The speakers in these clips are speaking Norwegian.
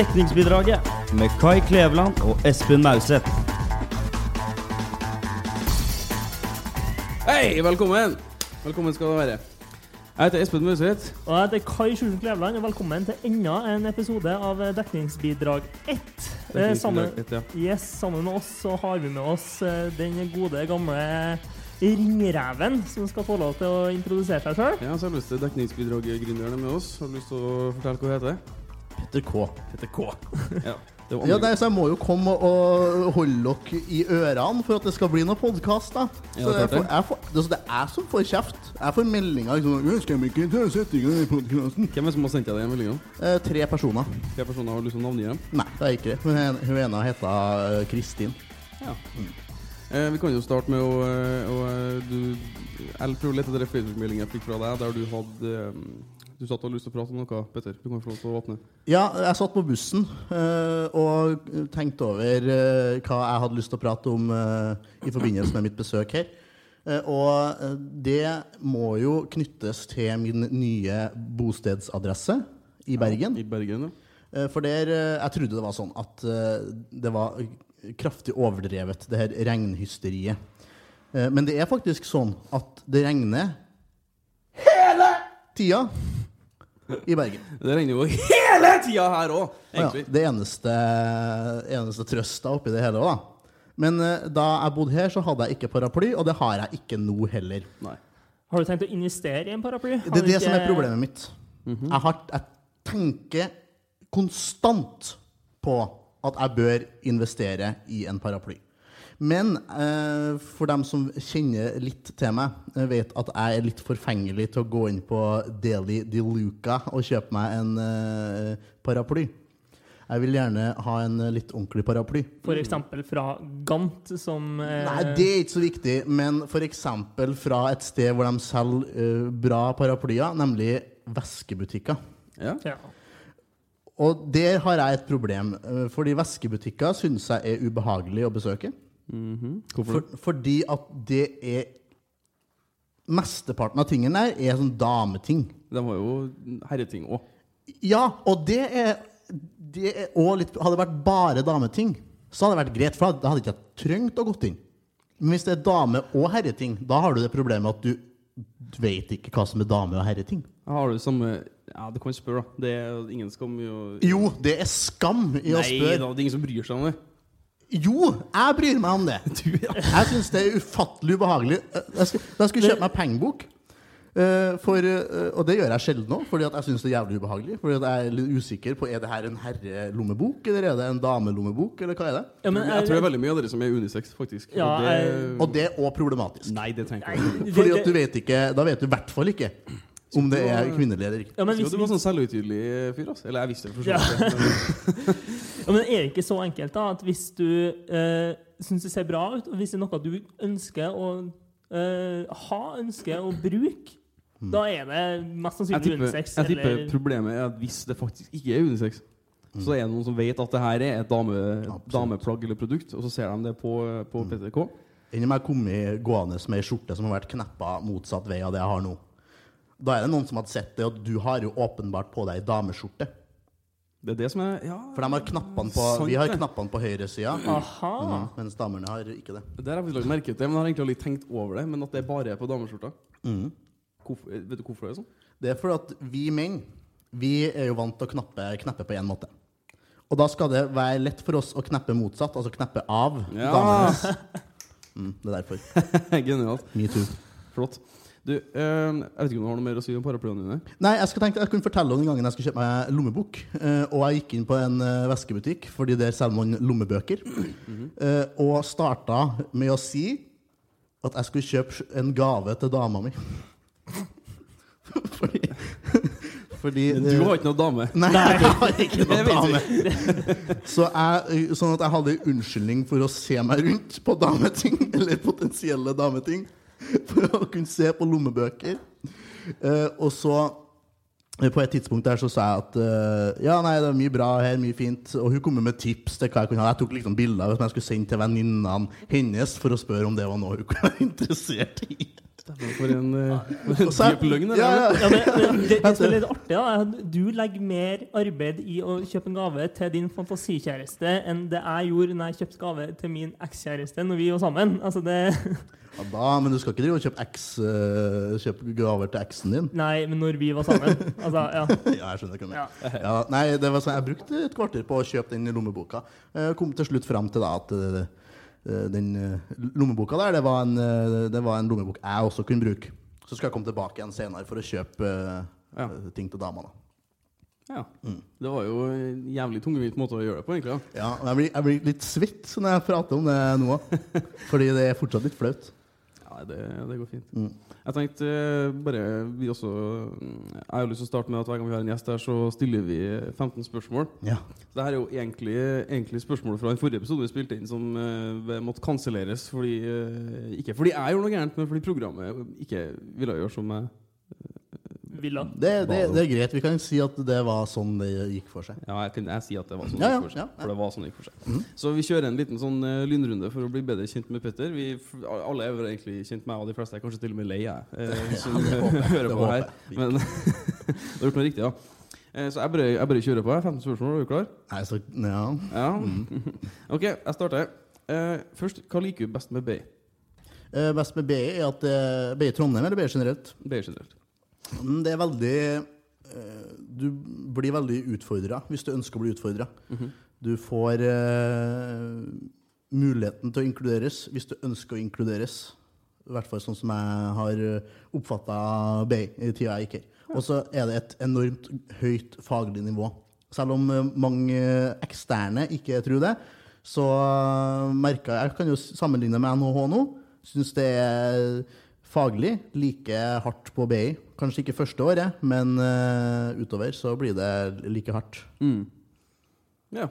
Dekningsbidraget med Kai Kleveland og Espen Mauseth. Hei, velkommen! Velkommen skal du være. Jeg heter Espen Mauseth. Og jeg heter Kai Skjulsen Kleveland, og velkommen til enda en episode av Dekningsbidrag 1. Eh, sammen, Dekningsbidrag 1, yes, sammen med oss så har vi med oss eh, den gode, gamle ringreven, som skal få lov til å introdusere seg sjøl. Ja, selveste dekningsbidrag-gründeren er med oss. Har du lyst til å fortelle hva det heter? Petter K. Heter K. Ja, Ja, nei, så Jeg må jo komme og holde dere i ørene for at det skal bli noen podkast. Ja, det. det, er det er jeg som får kjeft. Jeg får meldinger liksom Skal vi ikke ta i podkasten? Hvem er det som har sendt deg den meldinga? Eh, tre personer. Tre personer har du lyst til å navngi dem? Nei, det er ikke det. Men Hun ene heter eh, Kristin. Ja. Eh, vi kan jo starte med å, eh, å eh, du, Jeg prøver å lete etter Facebook-meldingen jeg fikk fra deg, der du hadde eh, Du satt og hadde lyst til å prate om noe, Petter. Du kan få lov til å åpne. Ja, jeg satt på bussen eh, og tenkte over eh, hva jeg hadde lyst til å prate om eh, i forbindelse med mitt besøk her. Og det må jo knyttes til min nye bostedsadresse i Bergen. I Bergen, ja. For der, jeg trodde det var sånn at det var kraftig overdrevet, det her regnhysteriet. Men det er faktisk sånn at det regner hele tida i Bergen. Det regner jo hele tida her òg, Ja, det eneste, eneste trøsta oppi det hele òg, da. Men eh, da jeg bodde her, så hadde jeg ikke paraply, og det har jeg ikke nå heller. Nei. Har du tenkt å investere i en paraply? Har Det er det det som er problemet mitt. jeg, har, jeg tenker konstant på at jeg bør investere i en paraply. Men eh, for dem som kjenner litt til meg, eh, vet at jeg er litt forfengelig til å gå inn på Deli de Luca og kjøpe meg en eh, paraply. Jeg vil gjerne ha en litt ordentlig paraply. For eksempel fra Gant, som eh, Nei, det er ikke så viktig, men f.eks. fra et sted hvor de selger eh, bra paraplyer, nemlig veskebutikker. Ja. ja. Og der har jeg et problem, eh, fordi veskebutikker syns jeg er ubehagelig å besøke. Hvorfor For, fordi at det er Mesteparten av tingene der er sånn dameting. De har jo herreting òg. Ja, og det er, det er også litt Hadde det vært bare dameting, så hadde det vært greit, for da hadde jeg ikke trengt å gått inn. Men hvis det er dame- og herreting, da har du det problemet at du, veit vet ikke hva som er dame- og herreting. Har du samme Ja, du kan spørre, da. Det er ingen skam i å Jo, det er skam i å Nei spørre. da, det er ingen som bryr seg om det. Jo, jeg bryr meg om det. Du, ja. Jeg syns det er ufattelig ubehagelig. Jeg skal, da skulle jeg kjøpe meg pengebok. Eh, for, eh, og det gjør jeg sjelden nå, fordi at jeg syns det er jævlig ubehagelig. Fordi at jeg er litt usikker på Er det her en herrelommebok, eller er det en damelommebok, eller hva er det? ja, men, jeg tror det er veldig mye av dere som er unisex, faktisk. Ja, Og det, jeg- er òg problematisk. Nei, det trenger jeg Fordi at du vet ikke Da vet du i hvert fall ikke om det er kvinnelig eller ikke. ja, men, hvis, du var sånn selvutydelig fyr, Også. Eller jeg visste det for så vidt. ja, men er ikke så enkelt da at hvis du eh, syns det ser bra ut, og hvis det er noe du ønsker å eh, ha, ønsker å bruke, da er det mest sannsynlig unisex. jeg tipper eller- problemet er at hvis det faktisk ikke er unisex, så er det noen som vet at det her er et dame, dameplagg eller produkt, og så ser de det på, på PTK. Enn om jeg i gående med ei skjorte som har vært kneppa motsatt vei av det jeg har nå. Da er det noen som hadde sett det, og du har jo åpenbart på deg dameskjorte. Det er det som er Ja, For de har knappene på, Sant vi har knappene på høyresida, mm, mens damene har ikke det. det har jeg lagt merke til, men jeg har egentlig aldri tenkt over det. Men at det bare er på dameskjorta. Mm. Hvorfor, vet du hvorfor det er sånn? Det er fordi at vi menn vi er jo vant til å knappe, knappe på én måte. Og da skal det være lett for oss å kneppe motsatt, altså kneppe av Ja. damene. Mm, det er derfor. Genialt. Metoo. Flott. Du, øh, jeg vet ikke om du har noe mer å si om paraplyene dine? Nei, jeg skal tenke jeg kunne fortelle om den gangen jeg skulle kjøpe meg lommebok. Øh, og jeg gikk inn på en øh, veskebutikk, fordi der selger man lommebøker. eh, og starta med å si at jeg skulle kjøpe en gave til dama mi. fordi Fordi Men du har ikke noe dame. Nei, jeg har ikke noe dame. Så jeg, sånn at jeg hadde en unnskyldning for å se meg rundt på dameting, eller potensielle dameting, for å kunne se på lommebøker. Eh, og så eh, på et tidspunkt der så sa jeg at uh, ja, nei, det er mye bra her, mye fint. Og hun kom med tips til hva jeg kunne ha. Jeg tok liksom bilder som jeg skulle sende til venninnene hennes for å spørre om det var noe hun kunne være interessert i. For en, eh, dyp løgn. det Ja, det, det som er litt artig, da, er at du legger mer arbeid i å kjøpe en gave til din fantasikjæreste enn det jeg gjorde når jeg kjøpte gave til min ekskjæreste når vi var sammen. Altså det, Ja, da, men du skal ikke drive og kjøpe, ex, eh, kjøpe gaver til eksen din? nei, men når vi var sammen. Altså, ja. Ja, jeg skjønner ikke Ja. Ja, nei, det var sånn, jeg brukte et kvarter på å kjøpe den lommeboka. Jeg kom til slutt fram til da at eh, eh, den eh, lommeboka der, det var, en, eh, det var en lommebok jeg også kunne bruke. Så skal jeg komme tilbake igjen senere for å kjøpe eh, Ja. ting til dama. da. Ja. Det var jo en jævlig tungvint måte å gjøre det på, egentlig. Ja, jeg blir, jeg blir litt svett når jeg prater om det nå, fordi det er fortsatt litt flaut. Ja, det, det går fint. Mm. Jeg tenkte eh, bare vi også Jeg har lyst til å starte med at hver gang vi har en gjest her, så stiller vi 15 spørsmål. Ja. Så det her er jo egentlig, egentlig spørsmål fra den forrige episoden vi spilte inn, som uh, måtte kanselleres fordi uh, Ikke fordi jeg gjorde noe gærent, men fordi programmet ikke ville gjøre som jeg Villa. Det, det, det er greit. Vi kan si at det var sånn det gikk for seg. Ja, jeg kan jeg si at det var sånn Ja, det gikk for seg. ja, ja. For det var sånn det gikk for seg. Så vi kjører en liten sånn eh, lynrunde for å bli bedre kjent med Petter. Vi, alle er vel egentlig kjent med meg, og de fleste er kanskje til og med lei, jeg, eh, som hører Det på håper her. jeg. Men du har gjort noe riktig, ja. Eh, Så jeg bare, jeg bare kjører på. jeg. 15 spørsmål, er du klar? Nei, så, ja. Ja. OK, jeg starter. Uh, først, hva liker du best med BI? Uh, Best med BI er at eh, BI Trondheim eller BI generelt? BI generelt. Mm, Det er veldig eh, Du blir veldig utfordra hvis du ønsker å bli utfordra. Du får uh, muligheten til å inkluderes hvis du ønsker å inkluderes. I hvert fall sånn som jeg har oppfatta BI i tida jeg gikk her. Og så er det et enormt høyt faglig nivå. Selv om eh, mange eksterne ikke tror det, så merka jeg Jeg kan jo sammenligne med NHH nå. Syns det er faglig like hardt på BI. Kanskje ikke første året, men uh, utover så blir det like hardt. Mm. Ja,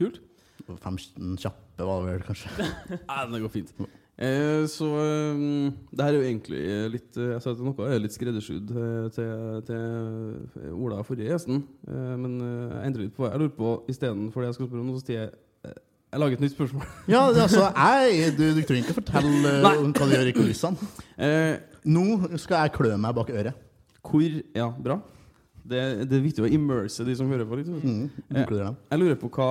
kult. 15 kjappe var det vel kanskje. Nei, det går fint. Eh, så um, det her er jo egentlig litt eh, Jeg sa at noe er litt skreddersydd til, til Ola forrige gjesten. Eh, men jeg endrer litt på Jeg lurer på istedenfor det jeg skal spørre om, nå, så sier jeg Jeg lager et nytt spørsmål. Ja, altså, jeg, du, du trenger ikke fortelle eh, Nei. om hva du gjør i kulissene. Eh, Nå skal jeg klø meg bak øret. hvor Ja, bra. Det, det er viktig å immerse de som hører på. litt Mm, eh. Jeg lurer på hva,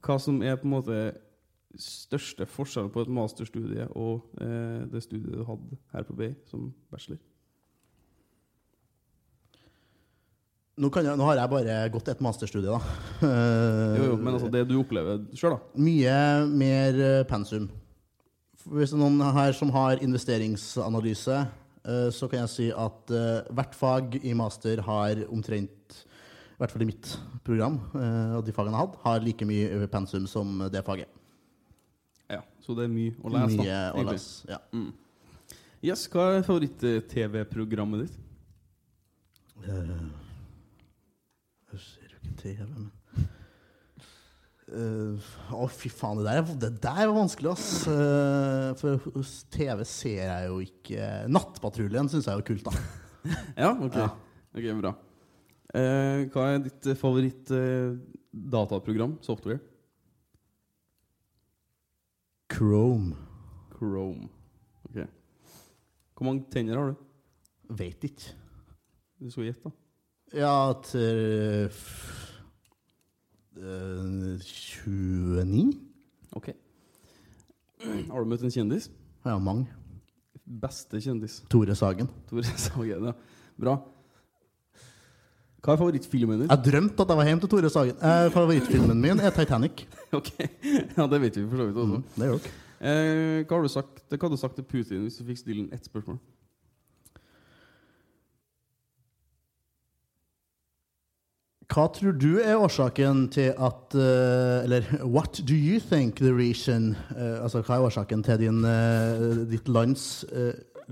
hva som er på en måte største forskjellen på et masterstudie og eh, det studiet du hadde her på BI som bachelor. Nå, kan jeg, nå har jeg bare gått et masterstudie, da. Jo, jo, men altså det du opplever sjøl, da. Mye mer eh, pensum. Hvis det er noen her som har investeringsanalyse, eh, så kan jeg si at eh, hvert fag i master har omtrent, i hvert fall i mitt program, og de fagene jeg har hatt, har like mye pensum som det faget. Ja, Så det er mye å lese, Mye da. å lese. Ja. Yes, Hva er favoritt-TV-programmet ditt? Jeg ser TV, men uh, Å, fy faen, det der, er- det der var vanskelig, ass. Uh, for TV ser jeg jo ikke Nattpatruljen syns jeg er kult, da. Ja, ok. Ja. Ok, Bra. Uh, hva er ditt favoritt-dataprogram? software? Chrome. Chrome. Ok. Hvor mange tenner har du? Veit ikke. Du skal gjette, da. Ja, til eh, 29? Ok. Har du møtt en kjendis? Ja, mange. Beste kjendis? Tore Sagen. Tore Sagen, ja. Bra. Hva er favorittfilmen din? Jeg drømte at jeg var hjemme til Tore Sagen. Eh, favorittfilmen min er Titanic. Ok, ja, Det vet vi for så vidt også. Mm, det gjør dere. Eh, hva, har du sagt, hva hadde du sagt til Putin hvis du fikk stille ham ett spørsmål? Hva tror du er årsaken til at eh, Eller what do you think the reason eh, Altså, hva er årsaken til din, eh, ditt lands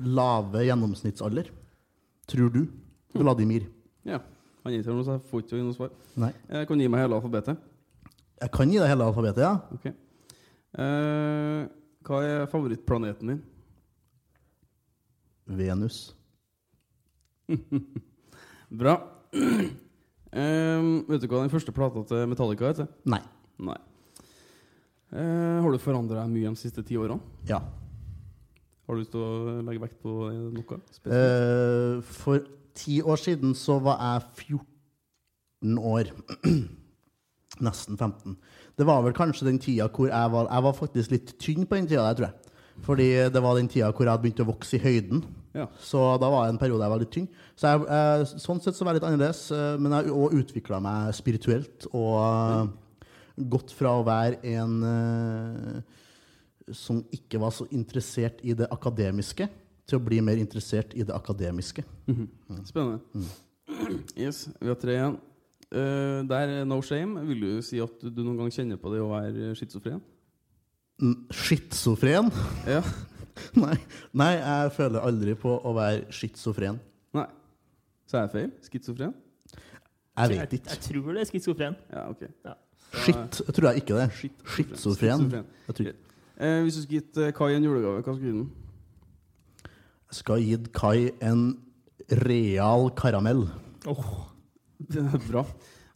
lave gjennomsnittsalder? Tror du? Vladimir. Ja, Han gir seg noe, så jeg får ikke noe svar. Nei. Jeg kan gi meg hele alfabetet. Jeg kan gi deg hele alfabetet, ja. Ok. Eh, hva er favorittplaneten din? Venus. Bra. Eh, vet du hva den første plata til Metallica heter? Nei. Nei. Uh, har du forandra deg mye de siste ti årene? Ja. Har du lyst til å legge vekt på noe? spesielt? Eh, for ti år siden så var jeg 14 år. Nesten 15. Det var vel kanskje den tida hvor jeg var Jeg var faktisk litt tynn på den tida der, tror jeg. Fordi det var den tida hvor jeg hadde begynt å vokse i høyden. Ja. Så da var det en periode jeg var litt tynn. Så jeg, jeg, sånn sett så var jeg litt annerledes. eh, Men jeg òg utvikla meg spirituelt og eh, gått fra å være en eh, som ikke var så interessert i det akademiske, til å bli mer interessert i det akademiske. Spennende. Yes, vi har tre igjen. Uh, der er no shame. Vil du si at du noen gang kjenner på det å være schizofren? Mm, Schizofren? Ja. Nei. Nei, jeg føler aldri på å være schizofren. Nei. Så er jeg feil? Schizofren? Jeg Jeg, vet ikke. jeg tror det er schizofren. Ja, ok. Ja. Shit tror jeg ikke det. Schizofren. Jeg ikke. Eh, hvis du skulle gitt eh, Kai en julegave, hva skulle du gi den? Jeg skal gitt Kai en real karamell. Åh, Det er bra.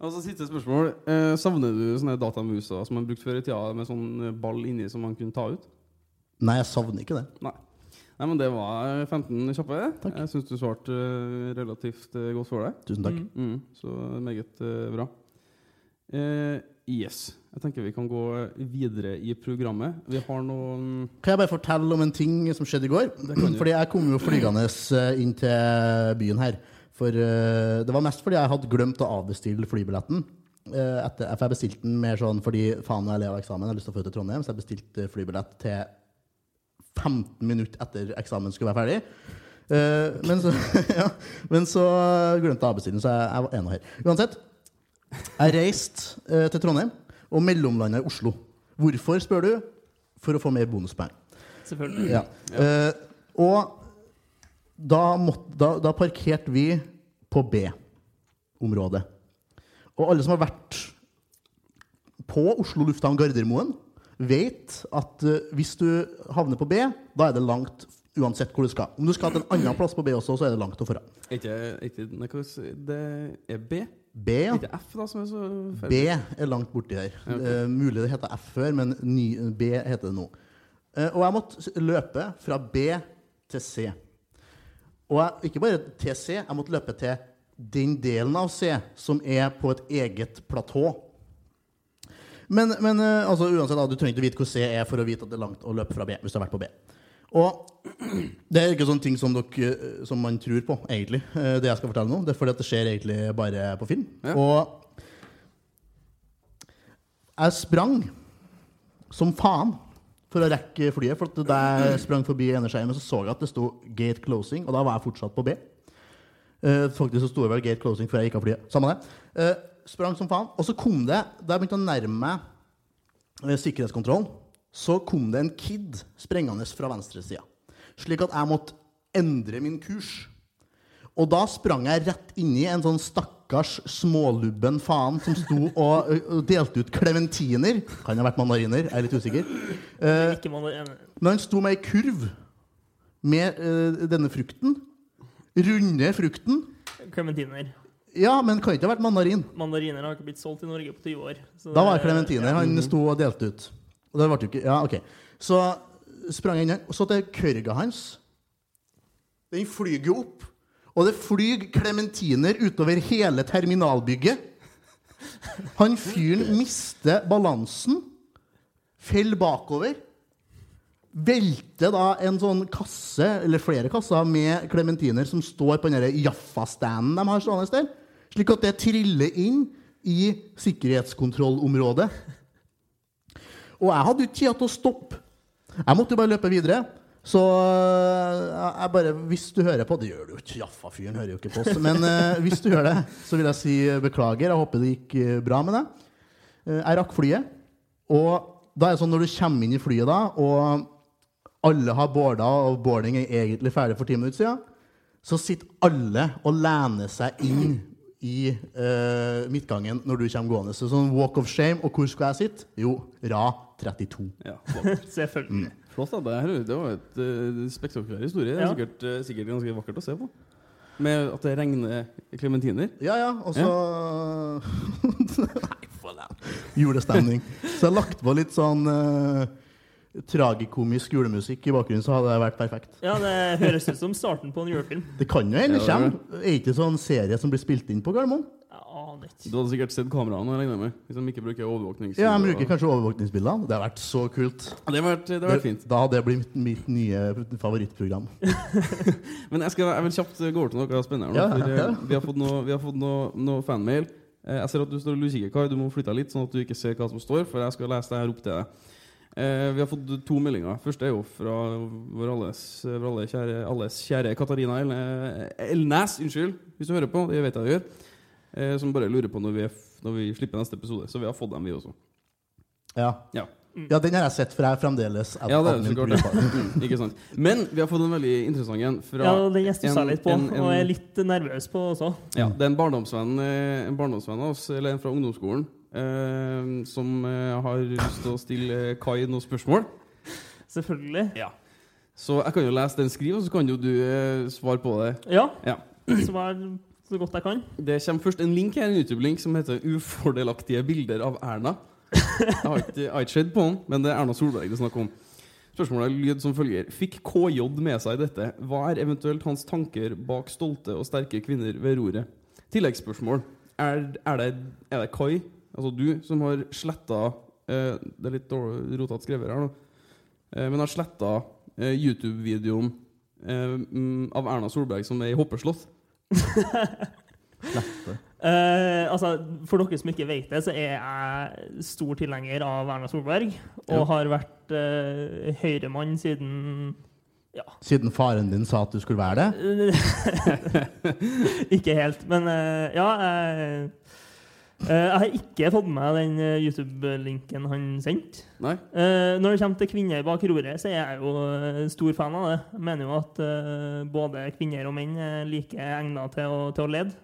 Altså, Siste spørsmål. Eh, savner du sånne datamuser som man brukte før i tida, med sånn eh, ball inni som man kunne ta ut? Nei, jeg savner ikke det. Nei. Nei, men det var 15 kjappe. Takk. Jeg syns du svarte eh, relativt eh, godt for deg. Tusen takk. Mm, så meget eh, bra. Eh, yes. Jeg tenker vi kan gå videre i programmet. Vi har noen Kan jeg bare fortelle om en ting som skjedde i går? Fordi jeg kom jo flygende inn til byen her. For uh, Det var mest fordi jeg hadde glemt å avbestille flybilletten. Uh, Etter, jeg bestilte den mer sånn fordi faen, jeg lever av eksamen, jeg har lyst til å flytte til Trondheim, så jeg bestilte flybillett til 15 minutter etter eksamen skulle være ferdig. Uh, men, så, ja, men så glemte jeg avbestillingen, så jeg, jeg var ene her. Uansett, jeg reiste uh, til Trondheim og mellomlanda i Oslo. Hvorfor, spør du? For å få mer bonuspoeng. selvfølgelig. Ja. Eh, og da, måtte, da, da parkerte vi på B-området. Og alle som har vært på Oslo lufthavn Gardermoen, vet at eh, hvis du havner på B, da er det langt uansett hvor du skal. Om du skal til en annen plass på B også, så er det langt å dra. Er ikke, ikke Det er B? B, ja. ikke F, da, som er så B er langt borti her. Okay. ok. Eh, mulig det heter F før, men ny, B heter det nå. Eh, og jeg måtte løpe fra B til C. Og jeg, ikke bare til C, jeg måtte løpe til den delen av C som er på et eget platå. Men, men eh, altså, uansett, da, du trenger ikke vite hvor C er for å vite at det er langt å løpe fra B. hvis du har vært på B. Og det er ikke sånne ting som, dere, eh, som man tror på, egentlig. eh, Det jeg skal fortelle nå. Det er fordi at det skjer egentlig bare på film. Ja. Og jeg sprang som faen for å rekke flyet. For da jeg sprang forbi eneskjermen, så så jeg at det sto 'gate closing', og da var jeg fortsatt på B. Faktisk så sto det vel 'gate closing' før jeg gikk av flyet. Samme det. Eh, sprang som faen. Og så kom det, da jeg begynte å nærme meg eh, sikkerhetskontrollen, så kom det en kid sprengende fra venstresida. Slik at jeg måtte endre min kurs. Og da sprang jeg rett inn i en sånn stakkars smålubben faen som sto og, delte ut klementiner. Kan ha vært mandariner, jeg er litt usikker. Eh, men han sto med ei kurv med eh, denne frukten. Runde frukten. Klementiner. Ja, men kan ikke ha vært mandarin. Mandariner har ikke blitt solgt i Norge på 20 år. så Da var det klementiner han sto og delte ut. Og det ble jo ikke Ja, OK. Så sprang jeg inn, og så til kørga hans. Den flyger jo opp. Og det flyr klementiner utover hele terminalbygget. Han fyren mister balansen, faller bakover. Velter da en sånn kasse, eller flere kasser, med klementiner som står på den der Jaffa-standen de har stående der. Slik at det triller inn i sikkerhetskontrollområdet. Og jeg hadde ikke tid til å stoppe. Jeg måtte jo bare løpe videre. Så øh, jeg bare, hvis du hører på Det gjør du jo ikke. Jaffa-fyren hører jo ikke på oss. Men øh, hvis du gjør det, så vil jeg si øh, beklager. Jeg håper det gikk øh, bra med deg. Eh, jeg rakk flyet. Og da er det sånn når du kommer inn i flyet, da, og alle har boarda, og boarding er egentlig ferdig for ti minutter siden, så sitter alle og lener seg inn i uh, midtgangen når du kommer gående. Så sånn walk of shame. Og hvor skal jeg sitte? Jo, Ra 32. Ja, Selvfølgelig. Selvfølgelig. Flott, da. Det, her, det var et uh, spektakulær historie. Det er Ja. sikkert, uh, sikkert ganske vakkert å se på. Med at det regner klementiner. Ja, ja, og så Nei, for det. Julestemning. Så jeg har lagt på litt sånn eh, tragikomisk julemusikk i bakgrunnen, så hadde det vært perfekt. Ja, det høres ut som starten på en julefilm. Det kan jo hende det Ja, det kommer. Er ikke sånn serie som blir spilt inn på Gardermoen? Du hadde sikkert sett kameraene, regner jeg med. Hvis de ikke bruker overvåkningsbilder. Ja, de bruker kanskje overvåkningsbilder. Det har vært så kult. Ja, Det hadde vært, det hadde vært fint. Da hadde det blitt mitt, nye favorittprogram. Men jeg, skal, jeg vil kjapt gå over til noe spennende. Ja, nå, for, eh, ja. Vi har fått noe, vi har fått noe, noe fanmail. Eh, Jeg ser at du står og lukikker, Kai. Du må flytte deg litt, sånn at du ikke ser hva som står. For jeg skal lese det her opp til deg. Eh, vi har fått to meldinger. Første er jo fra vår alles, vår alle kjære, alles kjære Katarina El- Elnes. Unnskyld, hvis du hører på. Det vet jeg du gjør. Eh, som bare lurer på når vi, er når vi slipper neste episode. Så vi har fått dem, vi også. Ja. Ja. ja, den har jeg sett, for jeg er fremdeles Ja, det er admin så klart. Mm, ikke sant. Men vi har fått en veldig interessant en fra Ja, den jeg stussa litt på, en- en- og er litt nervøs på også. Ja, det er en barndomsvenn, eh, en barndomsvenn av oss, eller en fra ungdomsskolen, som eh, har lyst til å stille eh, Kai noen spørsmål. Selvfølgelig. Ja. Så jeg kan jo lese den skriv, og så kan jo du eh, svare på det. Ja, Ja. svar så godt jeg kan. Det kommer først en link her, en YouTube-link som heter 'Ufordelaktige bilder av Erna'. Jeg har ikke, jeg har ikke sett på den, men det er Erna Solberg det er snakk om. Spørsmålet lyd som følger. Fikk KJ med seg dette? Hva er eventuelt hans tanker bak stolte og sterke kvinner ved roret? Tilleggsspørsmål. Er, er, det, er det Kai, altså du, som har sletta eh, Det er litt rotete skrevet her, da. Eh, men har sletta eh, YouTube-videoen eh, mm, av Erna Solberg som er i hoppeslott? Uh, altså, for dere som ikke vet det, så er jeg stor tilhenger av Erna Solberg. Og Ja. har vært uh, høyremann siden Siden faren din sa at du skulle være det. Ikke helt, men uh, ja. eh, jeg har ikke fått med meg den eh, YouTube-linken han sendte. Eh, når det kommer til kvinner bak roret, så er jeg jo eh, stor fan av det. Jeg mener jo at eh, både kvinner og menn er like egna til, å- til å lede.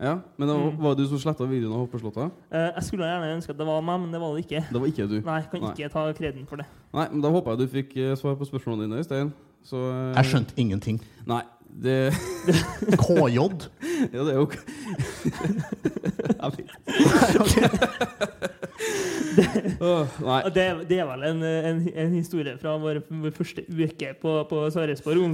Ja, Men da, var, Mm. var det du som sletta videoen av hoppeslottet? Eh, jeg skulle gjerne ønske at det var meg, men det var det ikke. Det var ikke du. Nei, jeg kan Nei. ikke ta kreden for det. Nei, men Da håper jeg du fikk eh, svar på spørsmålene dine, Øystein. Så eh, Jeg skjønte ingenting. Nei, det KJ? Ja, det er jo Jeg Nei. Det, det er vel en, en, en historie fra vår, vår første uke på, på Sverresborg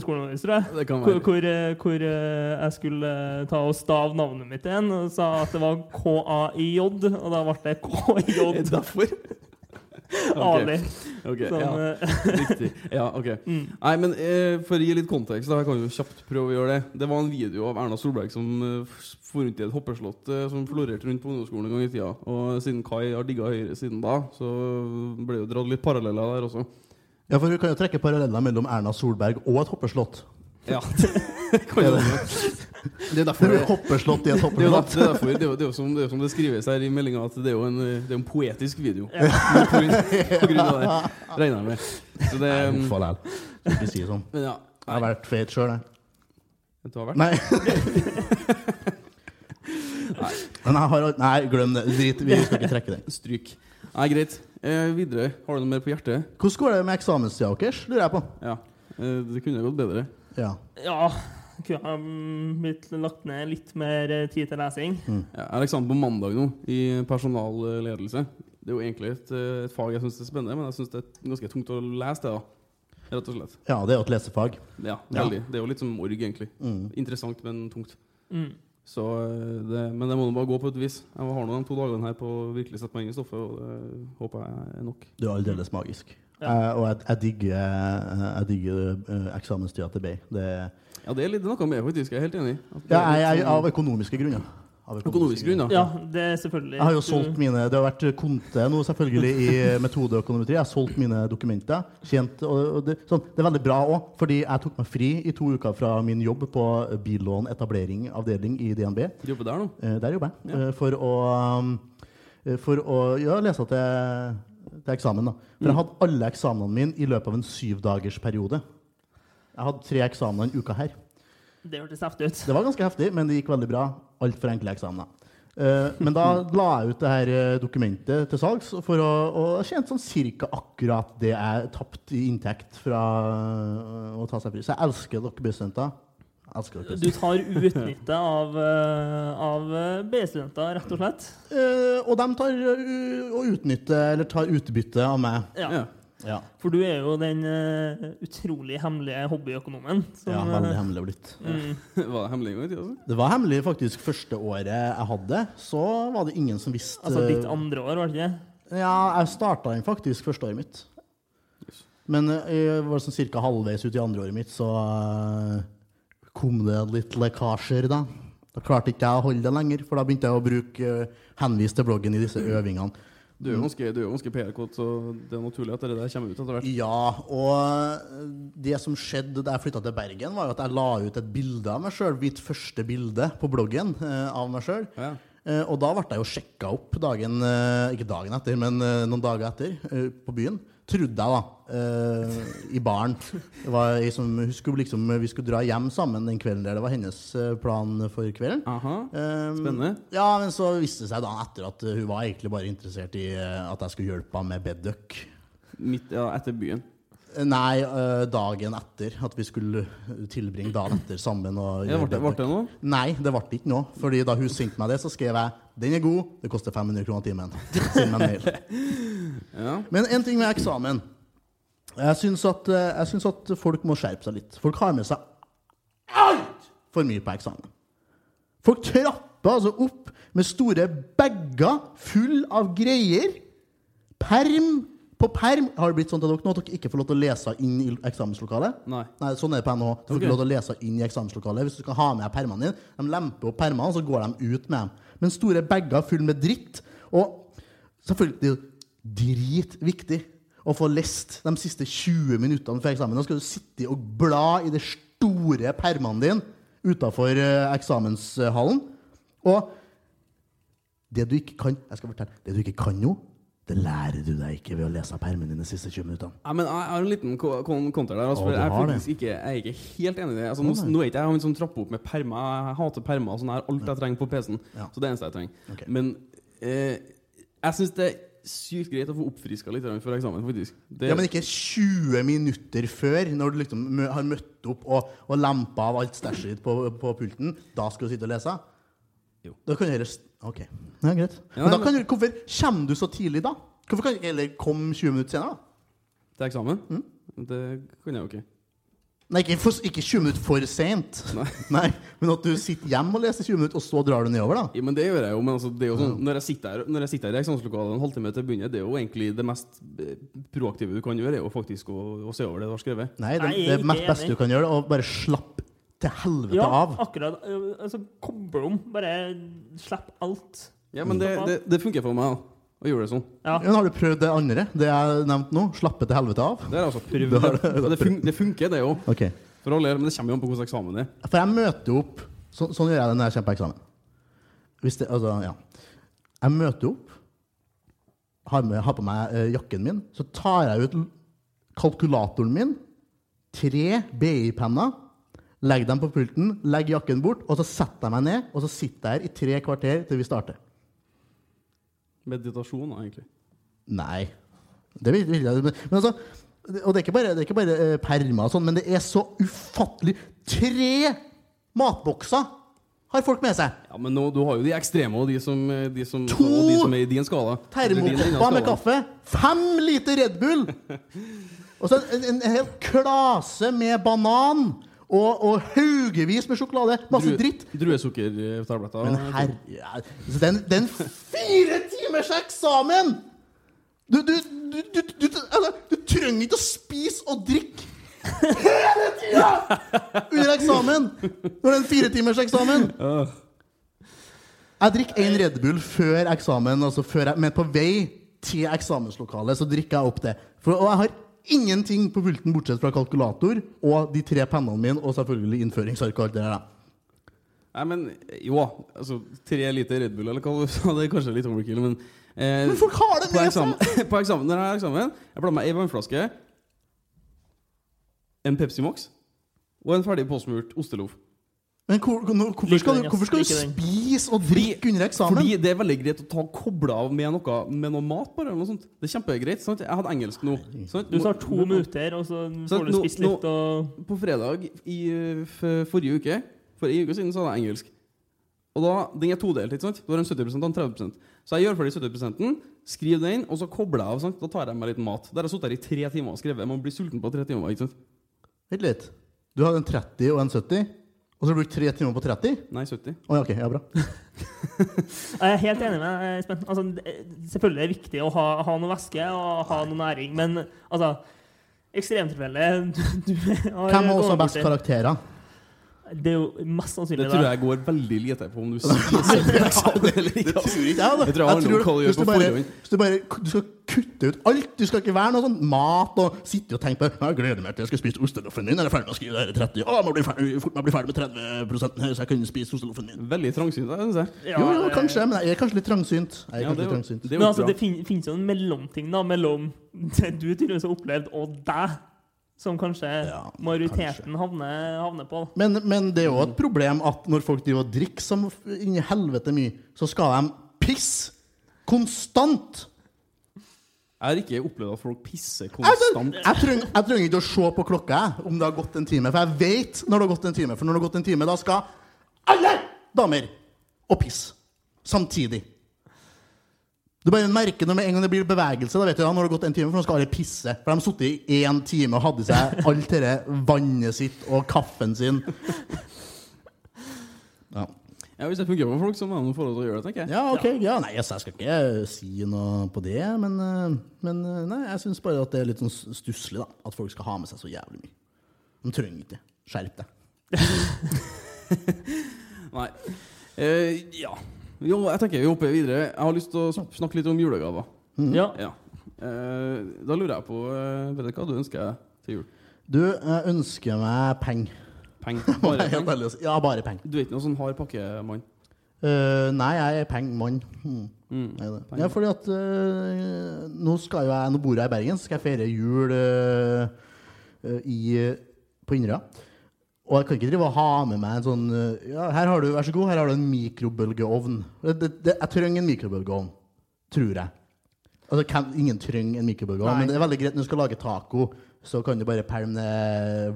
kan Hvor, hvor, eh, hvor eh, jeg skulle eh, ta og stave navnet mitt igjen, og sa at det var K-A-I-J, og da ble det K-J. Derfor? Ali. Okay. Sånn, ja, eh, riktig. Ja, ok. mm. Nei, men eh, For å gi litt kontekst, da, jeg kan jo kjapt prøve å gjøre det. Det var en video av Erna Solberg som eh, for rundt i et hoppeslott eh, som florerte rundt på ungdomsskolen en gang i tida. Og siden Kai har digga Høyre siden da, så ble det jo dratt litt paralleller der også. Ja, for vi kan jo trekke paralleller mellom Erna Solberg og et hoppeslott. Ja, det kan jo det. Det er derfor For et hoppeslott i et det er, hoppeslott. det, er derfor, det, er jo, det, er jo som, det er som det skrives her i meldinga, at det er jo en, det er en poetisk video. På, grunn, på grunn av det, regner jeg med. Så det um, uff a læl. Skal ikke si sånn. Ja. Jeg har vært feit sjøl, jeg. Du har vært Nei. nei. nei, har Nei, glem det. Drit. Vi skal ikke trekke den. Stryk. Nei, greit. Eh, videre. Har du noe mer på hjertet? Hvordan går det med eksamenstida deres, lurer jeg på? Ja. Eh, det kunne gått bedre. Ja. Ja, kunne ha mm, blitt lagt ned litt mer eh, tid til lesing. Ja, jeg er eksamen på mandag nå, i personalledelse. Det er jo egentlig et, eh, et fag jeg syns er spennende, men jeg syns det er ganske tungt å lese det. da Rett og slett. ja, det er jo et lesefag. Ja, Ja. Det er jo litt som morg, egentlig. Mm. Interessant, men tungt. Mm. Så eh, det, men det må nå bare gå på et vis. Jeg har nå de to dagene her på å virkelig sette meg inn i stoffet, og det håper jeg er nok. Det er aldeles magisk. Ja. Eh, og jeg, jeg digger, jeg digger eh, eksamenstida til Bay. Det, Ja, det er litt noe med, faktisk. Jeg er helt enig. At det ja, jeg, jeg, sånn- av økonomiske grunner. Av Økonomiske grunner? Ja, det er selvfølgelig Jeg har jo solgt mine Det har vært konte nå, selvfølgelig, i metodeøkonometri. Jeg har solgt mine dokumenter. Tjent, og, det, sånn, det er veldig bra òg, fordi jeg tok meg fri i to uker fra min jobb på billån etablering avdeling i DNB. Du jobber der nå? Eh, Der jobber jeg. Ja. eh, For å, um, eh, for å ja, lese til, til eksamen. da. For jeg hadde alle eksamenene mine i løpet av en syvdagersperiode. Jeg hadde tre eksamener en uke her. Det hørtes heftig ut. Det var ganske heftig, men det gikk veldig bra. Altfor enkle eksamener. Uh, men da la jeg ut det her eh, dokumentet til salgs, for å, og jeg tjente sånn cirka akkurat det jeg tapte i inntekt fra eh, å ta seg fri. Så jeg elsker dere B-studenter. Du tar utnytte av, eh, av eh, B-studenter, rett og slett. Eh, og de tar uh, og utnytter, eller tar utbytte av meg. Ja. Ja. For du er jo den uh, utrolig hemmelige hobbyøkonomen. som, ja eh, veldig hemmelig blitt. mm, Var det hemmelig en gang i tida? altså? Det var hemmelig faktisk første året jeg hadde. Så var det ingen som visste altså ditt andre år, var det ikke? Ja, jeg starta den faktisk første året mitt. Men eh, jeg var sånn ca. halvveis ut i andre året mitt, så eh, kom det litt lekkasjer, da. Da klarte ikke jeg å holde det lenger, for da begynte jeg å bruke henvis til bloggen i disse øvingene. Du er jo ganske, er jo ganske PR-kåt, så det er naturlig at det der kommer ut etter hvert. Ja, og eh, det som skjedde da jeg flytta til Bergen, var jo at jeg la ut et bilde av meg sjøl, mitt første bilde på bloggen eh, av meg sjøl. Ja. Eh, og da ble jeg jo sjekka opp dagen eh, Ikke dagen etter, men eh, noen dager etter, eh, på byen. Trodde jeg, da. Uh, I baren. Det var jeg som skulle liksom, Vi skulle dra hjem sammen den kvelden der. Det var hennes eh, plan for kvelden. Aha. Eh, Spennende. Ja, men så viste det seg dagen etter at hun var egentlig bare interessert i at jeg skulle hjelpe henne med bedduck. Midt, ja, etter byen. Nei, eh, dagen etter. At vi skulle tilbringe dagen etter sammen. Og Ja, ble, det- det noe? Nei, det ble ikke noe. Fordi da hun sendte meg det, så skrev jeg den er god, det koster 500 kroner timen. Send meg en mail. Ja. Men en ting med eksamen. Jeg syns at, eh, jeg syns at folk må skjerpe seg litt. Folk har med seg altfor mye på eksamen. Folk trapper altså opp med store bager full av greier. Perm på perm. Har det blitt sånn til dere nå at dere ikke får lov til å lese inn i eksamenslokalet? Nei. Nei, sånn er det på NHO. Du får ikke lov til å lese inn i eksamenslokalet. Hvis du skal ha med permene dine, de lemper opp permene, og så går de ut med dem. Men store bager full med dritt. Og selvfølgelig, det er jo dritviktig å få lest de siste 20 minuttene før eksamen. Da skal du sitte og bla i de store permene dine utafor eksamenshallen. Og det du ikke kan Jeg skal fortelle. Det du ikke kan nå, det lærer du deg ikke ved å lese permen dine de siste 20 minuttene. Ja, men jeg har en liten ko- konter der. Altså, Å, du jeg, er har faktisk ikke, jeg er ikke helt enig i det. Altså, nå, Å, nei. nå er ikke jeg en sånn trappe opp med permer. Jeg hater permer. og Sånn, har alt jeg trenger på PC-en. Ja. Så det er det eneste jeg trenger. Ok. Men eh, jeg syns det er sykt greit å få oppfriska litt før eksamen, faktisk. Det, Ja, Men ikke 20 minutter før, når du liksom mø har møtt opp og, og lempa av alt stæsjet ditt på, på pulten. Da skal du sitte og lese? Jo. Da kan du heller s- OK. Ja, greit. Ja, men da kan du, hvorfor kommer du så tidlig da? Hvorfor kan du ikke heller komme 20 minutter senere? da? til eksamen? Mm. Det kunne jeg jo ikke. Nei, ikke, for, ikke 20 minutter for sent. Nei. Men at du sitter hjemme og leser 20 minutter, og så drar du nedover, da. Ja, men det gjør jeg jo. Men altså, det er jo sånn, når, jeg sitter her, når jeg sitter her i eksamenslokalet en halvtime til begynner, det er jo egentlig det mest eh, proaktive du kan gjøre, er jo faktisk å, å se over det du har skrevet. Nei, det, Nei, det ikke mest beste du kan gjøre, er å bare slappe til helvete Ja, av. akkurat. øh, Altså, koble om. Bare slipp alt. Ja, men det, det, det funker for meg, da. Å gjøre det sånn. Ja. Men har du prøvd det andre? Det jeg nevnte nå? Slappe til helvete av? Det er altså prøvd. det, det, fun det funker, det jo. Okay. Men det kommer jo an på hvordan eksamen er. For jeg møter opp så, Sånn gjør jeg det når jeg kommer på eksamen. Hvis det, altså, ja. Jeg møter opp, har, med, har på meg eh, jakken min, så tar jeg ut kalkulatoren min, tre BI-penner, legger dem på pulten, legg jakken bort, og så setter jeg meg ned, og så sitter jeg her i tre kvarter til vi starter. Meditasjon, egentlig. Nei. Det vil, vil jeg. Men, men altså, og det er ikke bare, det er ikke bare eh, permer og sånn, men det er så ufattelig Tre matbokser har folk med seg! Ja, men nå, du har jo de ekstreme og de som, eh, de som, To og de som er i din skala. To Termokopper med kaffe. Fem liter Red Bull! Og så en, en hel klase med banan. Og, og haugevis med sjokolade. Masse dritt. Druesukkertabletter. Men herre altså, Den, den fire timers eksamen! Du, du, du, du, du, du, altså, du trenger ikke å spise og drikke hele tida under eksamen! Når det er en fire timers eksamen. Jeg drikker én Red Bull før eksamen, altså før jeg, men på vei til eksamenslokalet så drikker jeg opp det. For, og jeg har ingenting på pulten bortsett fra kalkulator og de tre pennene mine og selvfølgelig innføringsark og alt det der. Nei, men jo, altså Tre liter Red Bull, eller hva du sa, det er kanskje litt overkill, men eh, Men folk har det med eksamen, seg! på eksamen, når jeg har eksamen Jeg blar meg ei vannflaske, en Pepsi Max og en ferdig påsmurt osteloff. Men hvor, hvor- hvorfor skal du, hvorfor skal du spise og drikke under eksamen? Fordi det er veldig greit å ta koble av med noe, med noe mat. bare, eller noe sånt. Det er kjempegreit. sant? Jeg hadde engelsk nå. sant? Du tar to Nå- minutter, og så Så får du spist nå- litt, og På fredag i forrige uke For en uke siden så hadde jeg engelsk. Og da, Den er todelt. ikke sant? Du har en 70 og en 30% Så jeg gjør ferdig 70% skriver den, og så kobler jeg av. sant? Da tar jeg meg litt mat. Der har jeg sittet her i tre timer og skrevet. Man blir sulten på tre timer. ikke sant? Vent litt. Du hadde en 30 og en 70, og så har du brukt tre timer på 30? Nei, 70. Oh, ja, ok. Ja, bra. Jeg er helt enig med Espen. Altså, selvfølgelig er det viktig å ha, ha noe væske og ha noe næring, men altså Ekstremtilfelle Hvem har også best karakterer? Det er jo mest sannsynlig Det tror jeg går veldig lite på om du sier eller ikke. tror jeg. Det tror jeg om du gjør hvis på bare, hvis du bare du skal kutte ut alt. Du skal ikke være noe sånn mat og sitte og tenke på Jeg gleder meg til jeg skal spise osteloffen min. Er jeg ferdig med å skrive det her i 30? Å, jeg blir ferdig, fort meg bli ferdig med 30 her, så jeg kan spise osteloffen min. Veldig trangsynt, syns jeg. Ja, Jo, jo, kanskje, men jeg er kanskje litt trangsynt. Jeg er Ja, kanskje er litt trangsynt. det er Men altså, det fin, finnes jo en mellomting da, mellom det du tydeligvis har opplevd, og deg, som kanskje Ja, majoriteten havner, havner på. Men, men det er jo et problem at når folk driver og drikker som inni helvete mye, så skal de pisse konstant. Jeg har ikke opplevd at folk pisser konstant. jeg, trenger, jeg trenger ikke å se på klokka om det har gått en time, for jeg vet når det har gått en time. For når det har gått en time, da skal alle damer og pisse samtidig. Du bare merker når en gang det blir bevegelse, da vet du da, når det har gått en time, for nå skal alle pisse. For de har sittet i én time og hadde i seg alt dette vannet sitt og kaffen sin. Ja. Ja, Hvis det fungerer på folk, så må de få lov til å gjøre det, tenker jeg. Ja, ok. Ja, nei, altså, jeg skal ikke si noe på det, men, eh, men eh, nei, jeg syns bare at det er litt sånn stusslig, da. At folk skal ha med seg så jævlig mye. De trenger ikke det. Skjerp deg. Nei. Uh, ja. Jo, jeg tenker vi hopper videre. Jeg har lyst til å snakke litt om julegaver. Ja. Ja. Eh, da lurer jeg på eh, Vet du hva du ønsker deg til jul? Du, jeg ønsker meg penger. Peng. Bare peng? Ja, bare penger. Du er ikke noen sånn hard pakkemann? Uh, nei, jeg er pengemann. Hmm. Mm. Jeg det. Penger. Ja, fordi at uh, nå, skal jo jeg, nå bor jeg i Bergen, så skal jeg feire jul uh, i, på Inderøya. Og jeg kan ikke drive og ha med meg en sånn eh, Ja, her har du, vær så god, her har du en mikrobølgeovn. Det, det, det, jeg trenger en mikrobølgeovn. Tror jeg. Altså, kan, ingen trenger en mikrobølgeovn, Nei. men det er veldig greit når du skal lage taco, så kan du bare pælme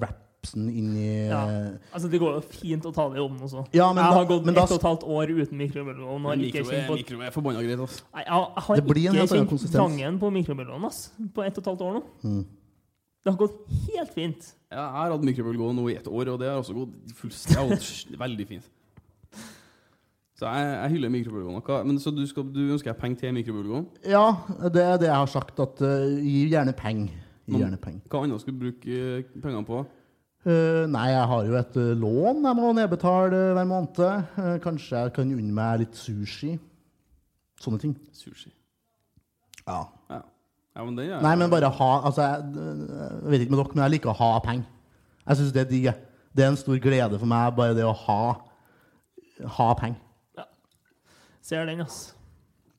wrapsen inn i Ja. eh, Altså, det går jo fint å ta det i ovnen også. Ja, men jeg da- har gått men da- ett og et halvt år uten mikrobølgeovn. og har ikke Mikro mikro er forbanna greit. Nei, jeg, jeg har Det ikke kjent konsistens. trangen på mikrobølgeovn på ett og et halvt år nå. Mm. Det har gått helt fint. Ja, jeg har hatt mikrobølgeovn nå i ett år, og det har også gått fullstendig veldig fint. Så jeg, jeg hyller mikrobølgeovn. Men så du, skal, du ønsker jeg penger til mikrobølgeovn? Ja, det er det jeg har sagt. At uh, gi gjerne penger. Penger. Hva annet skal du bruke eh, pengene på? Uh, nei, jeg har jo et lån jeg må nedbetale hver måned. Kanskje jeg kan unne meg litt sushi. Sånne ting. Sushi. Ja. Ja, ja men det er Nei, men bare ha Altså, jeg, jeg vet ikke med dere, men jeg liker å ha penger. Jeg syns det er digg. Det er en stor glede for meg, bare det å ha Ha penger. Ser den, ass.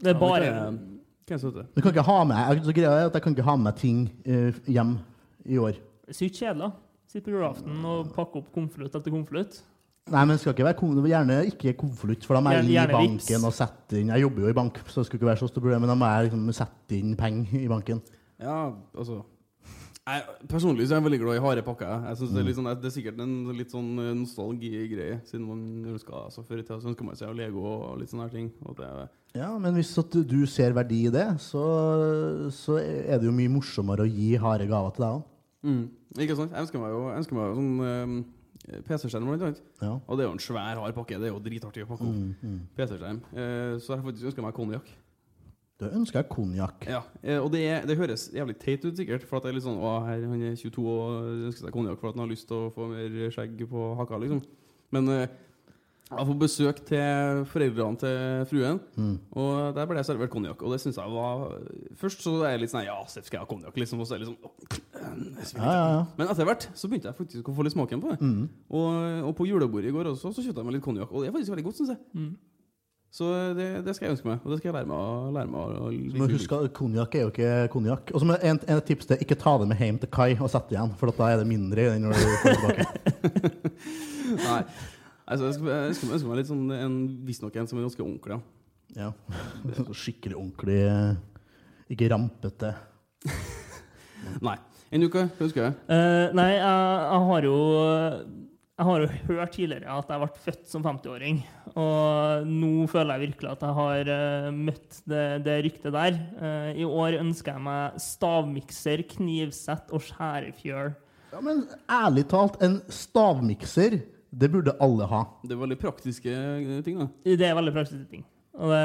Det er Ja, bare kan jeg- kan jeg kan ikke ha med greia er at jeg kan ikke ha med ting uh, hjem i år. sykt kjedelig. Sitte på julaften og pakke opp konvolutt etter konvolutt. Nei, men skal ikke være gjerne ikke konvolutt, for da må jeg inn i banken vips. og sette inn Jeg jobber jo i bank, så det skulle ikke være så stort problem, men da må jeg liksom sette inn penger i banken. Ja, altså jeg, Personlig så er jeg veldig glad i harde pakker. jeg. synes synes det, er litt sånn, det er sikkert en litt sånn eh, nostalgigreie. Siden man ønsker, altså Før i tida så ønska man seg Lego og litt sånne her ting. Og det, Ja, men hvis at du ser verdi i det, så, så er det jo mye morsommere å gi harde gaver til deg òg. mm, ikke sant? Jeg ønsker meg jo, jeg ønsker meg jo sånn eh, PC-skjerm, blant annet. Ja. Og det er jo en svær, hard pakke. Det er jo dritartig å pakke opp. Mm, mm. PC-skjerm. Eh, så jeg har faktisk ønska meg konjakk. Du ønsker jeg konjakk. Ja, eh, og det, er, det høres jævlig teit ut, sikkert. For at det er litt sånn Å, her, han er 22 og ønsker seg konjakk for at han har lyst til å få mer skjegg på haka, liksom. Men eh, jeg får på besøk til foreldrene til fruen, Mm. og der ble jeg servert konjakk. Og det syns jeg var Først så er jeg litt sånn Ja, Seff, skal jeg ha konjakk? Liksom, og så er det liksom «Åh, det er så Ja, ja, ja. Men etter hvert så begynte jeg faktisk å få litt smaken på det. Mm. Og, og på julebordet i går også så kjøpte jeg meg litt konjakk, og det er faktisk veldig godt, syns jeg. Mm. Så det, det skal jeg ønske meg, og det skal jeg lære meg å lære meg å like. Men husk at konjakk er jo ikke konjakk. Og så en, en tips til ikke ta det med hjem til kai og sette igjen, for at da er det mindre i den når du kommer tilbake. Nei. Altså, jeg ønsker, ønske meg litt sånn en, visstnok en som er ganske ordentlig. Ja. Ja. Så Skikkelig ordentlig Ikke rampete. Nei. En du, hva ønsker du? Uh, nei, jeg, jeg har jo Jeg har jo hørt tidligere at jeg ble født som 50-åring. Og nå føler jeg virkelig at jeg har uh, møtt det, det ryktet der. Uh, I år ønsker jeg meg stavmikser, knivsett og skjærefjøl. Ja, men ærlig talt, en stavmikser, det burde alle ha. Det er veldig praktiske eh, ting, da. Det er veldig praktiske ting. Og det,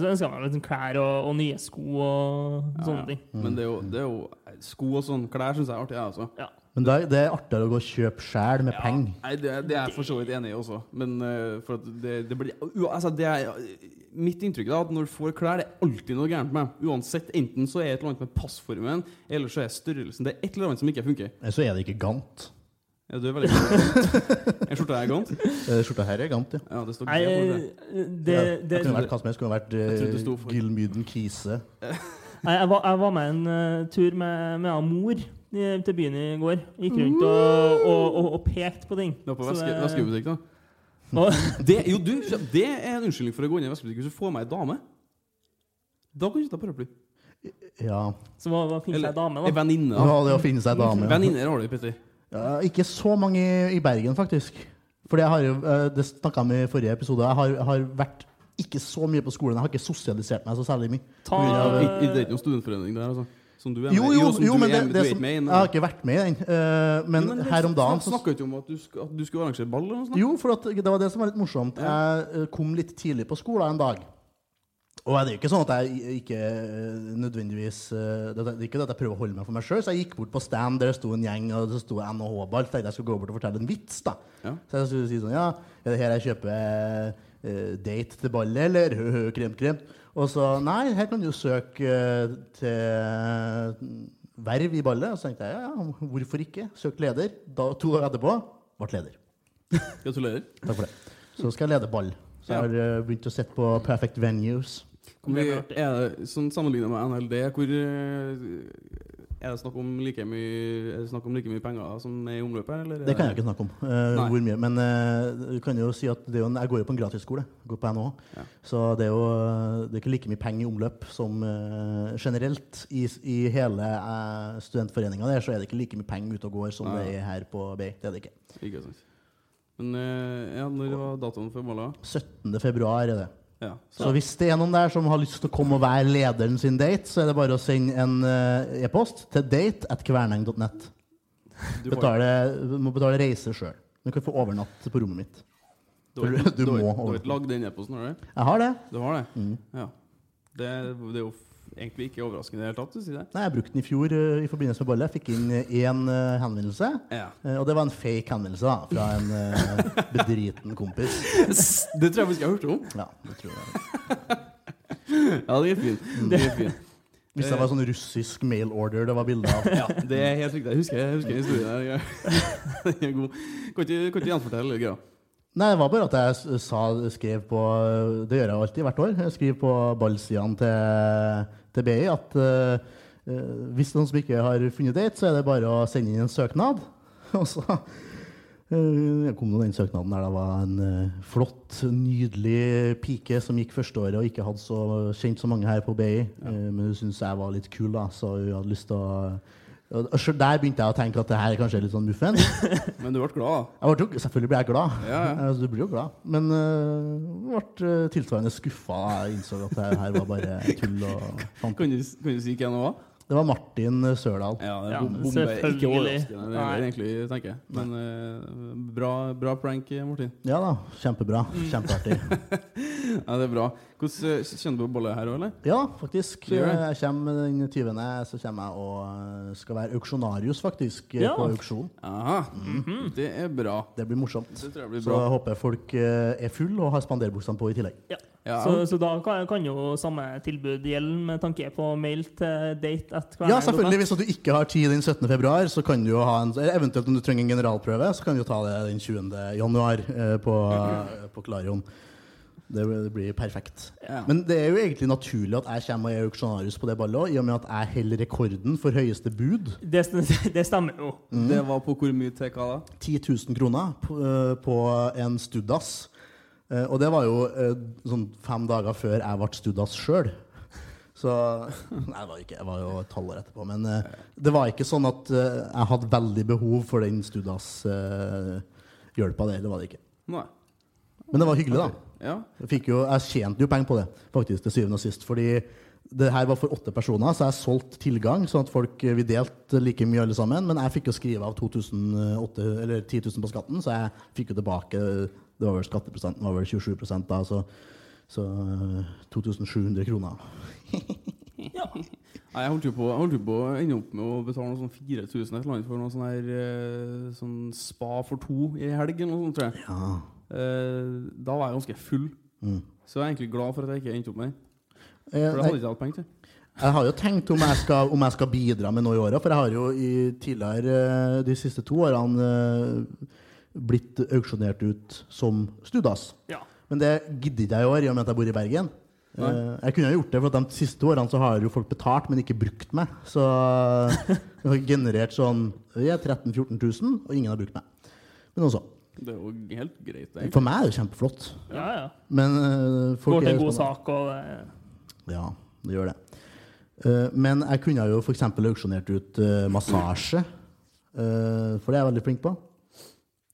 så ønsker jeg meg sånn klær og, og nye sko og sånne ting. Men det er, jo, det er jo Sko og sånn klær syns jeg er artig, jeg også. Ja. Men det er, det er artigere å gå og kjøpe sjæl med penger. Det, det er jeg for så vidt enig i også, men uh, for at det, det blir u- altså, det er, Mitt inntrykk er at når du får klær, det er alltid noe gærent med dem. Uansett, Enten så er det et eller annet med passformen, eller så er størrelsen Det er et eller annet som ikke funker. Så er det ikke gant. Ja, du er veldig En skjorte er gant? Eh, Skjorta her er gant, ja. Ja, det står Nei, det. det, det, Ja, det kunne vært hva som helst. Kunne vært Jeg det uh, Gilmyden Kise. Nei, jeg, var, jeg var med en uh, tur med, med mor i, til byen i går. Gikk rundt og, og, og, og pekte på ting. Du var på det- veskebutikk, da? Det, jo, du, det er en unnskyldning for å gå inn i veskebutikk hvis du får med ei dame. Da kan du ikke ta paraply. Ja. så hva, hva finnes det ei dame, da? venninne. ja, det å finne seg dame. Ja. Venninner har du, Petter. Ja, ikke så mange i, i Bergen, faktisk. For jeg har jo, eh, Det snakka vi om i forrige episode. Jeg har, har vært ikke så mye på skolen. Jeg har ikke sosialisert meg så særlig mye. Ta, Ja, det er ikke noen studentforening der, altså? Som du er med Jo, jo, jo men er, det, du det som, med i jeg har ikke vært med i den. Uh, men Men her om dagen så Snakka ikke om at du, at du skulle arrangere ball eller noe sånt? Jo, for at det var det som var litt morsomt. Jeg eh, kom litt tidlig på skolen en dag. Og det er jo ikke sånn at jeg ikke eh, nødvendigvis eh, Det er ikke at jeg prøver å holde meg for meg sjøl, så jeg gikk bort på stand der det sto en gjeng, og det sto NHH-ball. Tenkte jeg skulle gå bort og fortelle en vits, da. Ja. Så jeg skulle si sånn Ja, er det her jeg kjøper uh, date til ballet, eller? Hø, hø, krem, krem. Og så Nei, her kan du søke uh, til verv i ballet. Og så tenkte jeg ja, ja, hvorfor ikke? Søk leder. Da, to år etterpå ble leder. Gratulerer. Takk for det. Så skal jeg lede ball. Så jeg har uh, begynt å sette på Perfect Venues. Artig. er det sånn sammenlignet med NLD, hvor eh, Er det snakk om like mye Er det snakk om like mye penger som er i omløpet? eller? er Det kan jeg ikke snakke om. Uh, hvor mye. Men uh, du kan jo si at det er jo en, jeg går jo på en gratisskole. Går på NHH. Ja. Så det er jo det er ikke like mye penger i omløp som uh, generelt. I, i hele uh, studentforeninga der så er det ikke like mye penger ute og går som Ja. det er her på BI. Det er det ikke. Ikke sant. Men eh, ja, når var datoen for måla? 17. februar er det. Ja. Så hvis det er noen der som har lyst til å komme og være lederen sin date, så er det bare å sende en uh, e-post til date at kverneng.net. du Betale, må betale reise sjøl. Du kan få overnatte på rommet mitt. du du- du du må må du har ikke lagd den e-posten, har du? Jeg har det. Du har det? Mm. Ja. Det, det er jo egentlig ikke overraskende i det hele tatt, Si det. Nei, jeg brukte den i fjor uh, i forbindelse med ballet. Jeg fikk inn én henvendelse. Ja. Uh, og det var en fake henvendelse da, fra en eh, bedriten kompis. Det tror jeg vi skal ha hørt om. Ja, det tror jeg. Ja, det er fint. Det er fint. Hvis det var sånn russisk mail order det var bilde av. Ja, det er helt riktig. Jeg husker, jeg husker historien. Den er god. Kan ikke gjenfortelle greia? Nei, det var bare at jeg sa, skrev på Det gjør jeg alltid hvert år. Jeg skriver på ballsidene til, til BI at eh, eh, hvis noen som ikke har funnet date, så er det bare å sende inn en søknad. Og så eh, kom den søknaden der det var en flott, nydelig pike som gikk førsteåret og ikke hadde så kjent så mange her på BI. eh, men hun syntes jeg var litt kul, da, så hun hadde lyst til å og selv Der begynte jeg å tenke at det her kanskje er litt sånn muffen. Men du ble glad, ble, selvfølgelig ble jeg glad. Ja, ja. Altså, du blir jo glad. Men uh, ble uh, tilsvarende skuffa da jeg innså at det her var bare tull. og. Kan du, kan du si hvem det var? Det var Martin Sørdal. Ja, det er Ja, bom- bombe. Ikke overraskende, det er egentlig, tenker jeg. Men uh, bra, bra prank, Martin. Ja da, kjempebra. Mm. Kjempeartig. Ja, det er bra. Hvordan eh, Kjenner du på bolle her òg, eller? Ja, faktisk. Jeg kommer den 20. så kommer jeg og uh, skal være auksjonarius, faktisk, Ja. på auksjon. Aha, det er bra. Det blir morsomt. Det tror jeg blir Så bra. jeg håper folk er full og har spanderbuksene på i tillegg. Ja. Ja. Så, så da kan, kan jo samme tilbud gjelde med tanke på mail til date at Ja, selvfølgelig. Hvis du ikke har tid den 17. februar, så kan du jo ha en eller Eventuelt om du trenger en generalprøve, så kan du jo ta det den 20. januar eh, på, på Klarion. Det, blir perfekt. Ja. Men det er jo egentlig naturlig at jeg kommer og er auksjonarius på det ballet òg, i og med at jeg holder rekorden for høyeste bud. Det, det stemmer jo. Det var på hvor mye til hva da? 10 000 kroner på, eh, på en Studas. Eh, Og det var jo eh, sånn fem dager før jeg ble Studas sjøl. Så Nei, det var ikke, jeg var jo et halvår etterpå. Men eh, det var ikke sånn at jeg hadde veldig behov for den hjelp av det. Det var det ikke. Nei. Men det var hyggelig, da. Ja. Jeg, jo, jeg tjente jo penger på det, faktisk, til syvende og sist. Fordi det her var for åtte personer, så jeg solgte tilgang, sånn at folk vi delte like mye alle sammen. Men jeg fikk jo skrive av 2008, eller 10 000 på skatten, så jeg fikk jo tilbake Det var vel skatteprosenten var vel 27 da, så, så eh, 2700 kroner. Nei, jeg holdt jo på, på å ende opp med å betale noe sånn 4000 et eller annet for noe sånn her eh, sånn spa for to i helg eller noe sånt, tror jeg. Ja. Eh, da var jeg ganske full. Mm. Så jeg er egentlig glad for at jeg ikke endte opp med den. Eh, For det hadde jeg ikke hatt penger til. Jeg har jo tenkt om jeg skal, om jeg skal bidra med noe i året, for jeg har jo i tidligere eh, de siste to årene eh, blitt auksjonert ut som studas. Ja. Men det gidder ikke jeg i år, i og med at jeg bor i Bergen. Nei. Eh, jeg kunne ha gjort det, for de siste årene så har jo folk betalt, men ikke brukt meg. Så jeg har generert sånn ja, 13 000-14 000, og ingen har brukt meg. Men også. Det er jo helt greit, egentlig. For meg er det kjempeflott. ja, ja. Men eh, folk Går til er en god sånn- sak, og det Ja, det gjør det. Eh, men jeg kunne jo f.eks. auksjonert ut massasje, eh, for det er jeg veldig flink på.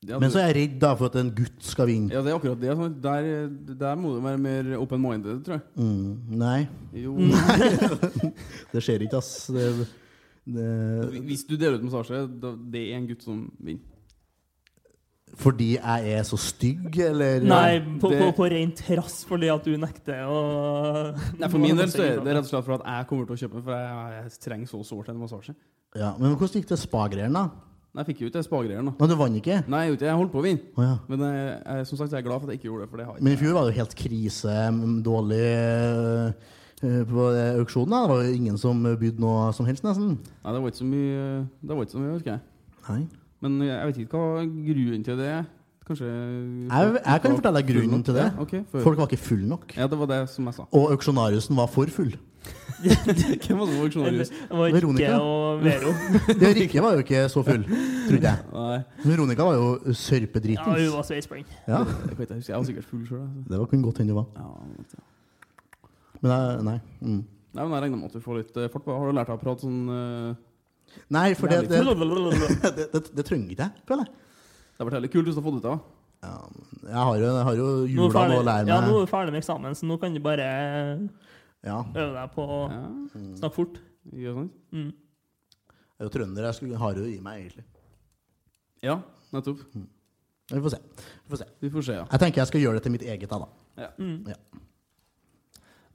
Ja, Men så er jeg redd da for at en gutt skal vinne. Ja, det er akkurat det. sånn. Der, der må du være mer open-minded, tror jeg. Mm, nei, Jo. det skjer ikke, ass. Det, det, Hvis du deler ut massasje, da, det er en gutt som vinner. fordi jeg er så stygg, eller Nei, på, det- på, på ren trass fordi at du nekter å Nei, For min del så er det rett og slett for at jeg kommer til å kjøpe den, for jeg, jeg trenger så sårt en massasje. Ja, Men hvordan gikk det spa-greiene, da? Nei, Jeg fikk jo ikke spa-greiene, da. Nå, du vant ikke? Nei, jeg, jeg holdt på å vinne. Oh, ja. Men jeg, jeg, som sagt, jeg er glad for at jeg ikke gjorde det. For det har jeg Men i fjor var det jo helt krise, dårlig eh, på auksjonen. da. Det var jo ingen som bydde noe som helst, nesten. Nei, det var ikke så mye, det var ikke så mye, husker jeg. Nei. Men jeg vet ikke hva grunnen til det er. Kanskje Jeg, jeg kan fortelle deg grunnen til det. Ja, okay. Folk var ikke fulle nok. Ja, det var det som jeg sa. Og auksjonariusen var for full. Hvem var det som var auksjonarius? det var Veronica. Og Vero. Ja, Rikke var jo ikke så full, trodde jeg. Nei, Veronica var jo Ja, hun var sveisblind. Ja, det jeg. Jeg var sikkert full sjøl. Altså. det var kunne godt hende du var. Ja. Men jeg, nei. Mm. Nei, men jeg regner med at du får litt eh, fart på Har du lært deg å prate sånn uh, Nei, for det, det, Det det, det, det trenger ikke jeg, føler jeg. Det har vært heller kult hvis du har fått det ut da. Ja, jeg har jo, jeg har jo jula nå å lære Ja, nå er du ferdig med eksamen, så nå kan du bare Ja, øve deg på å Ja, snakke fort. ikke sant? Mm. jeg er jo trønder, jeg skulle, har det i meg, egentlig. Ja, nettopp. Vi får se. Vi får se. Vi får se, ja. Jeg tenker jeg skal gjøre det til mitt eget, da. da. Mm. Ja.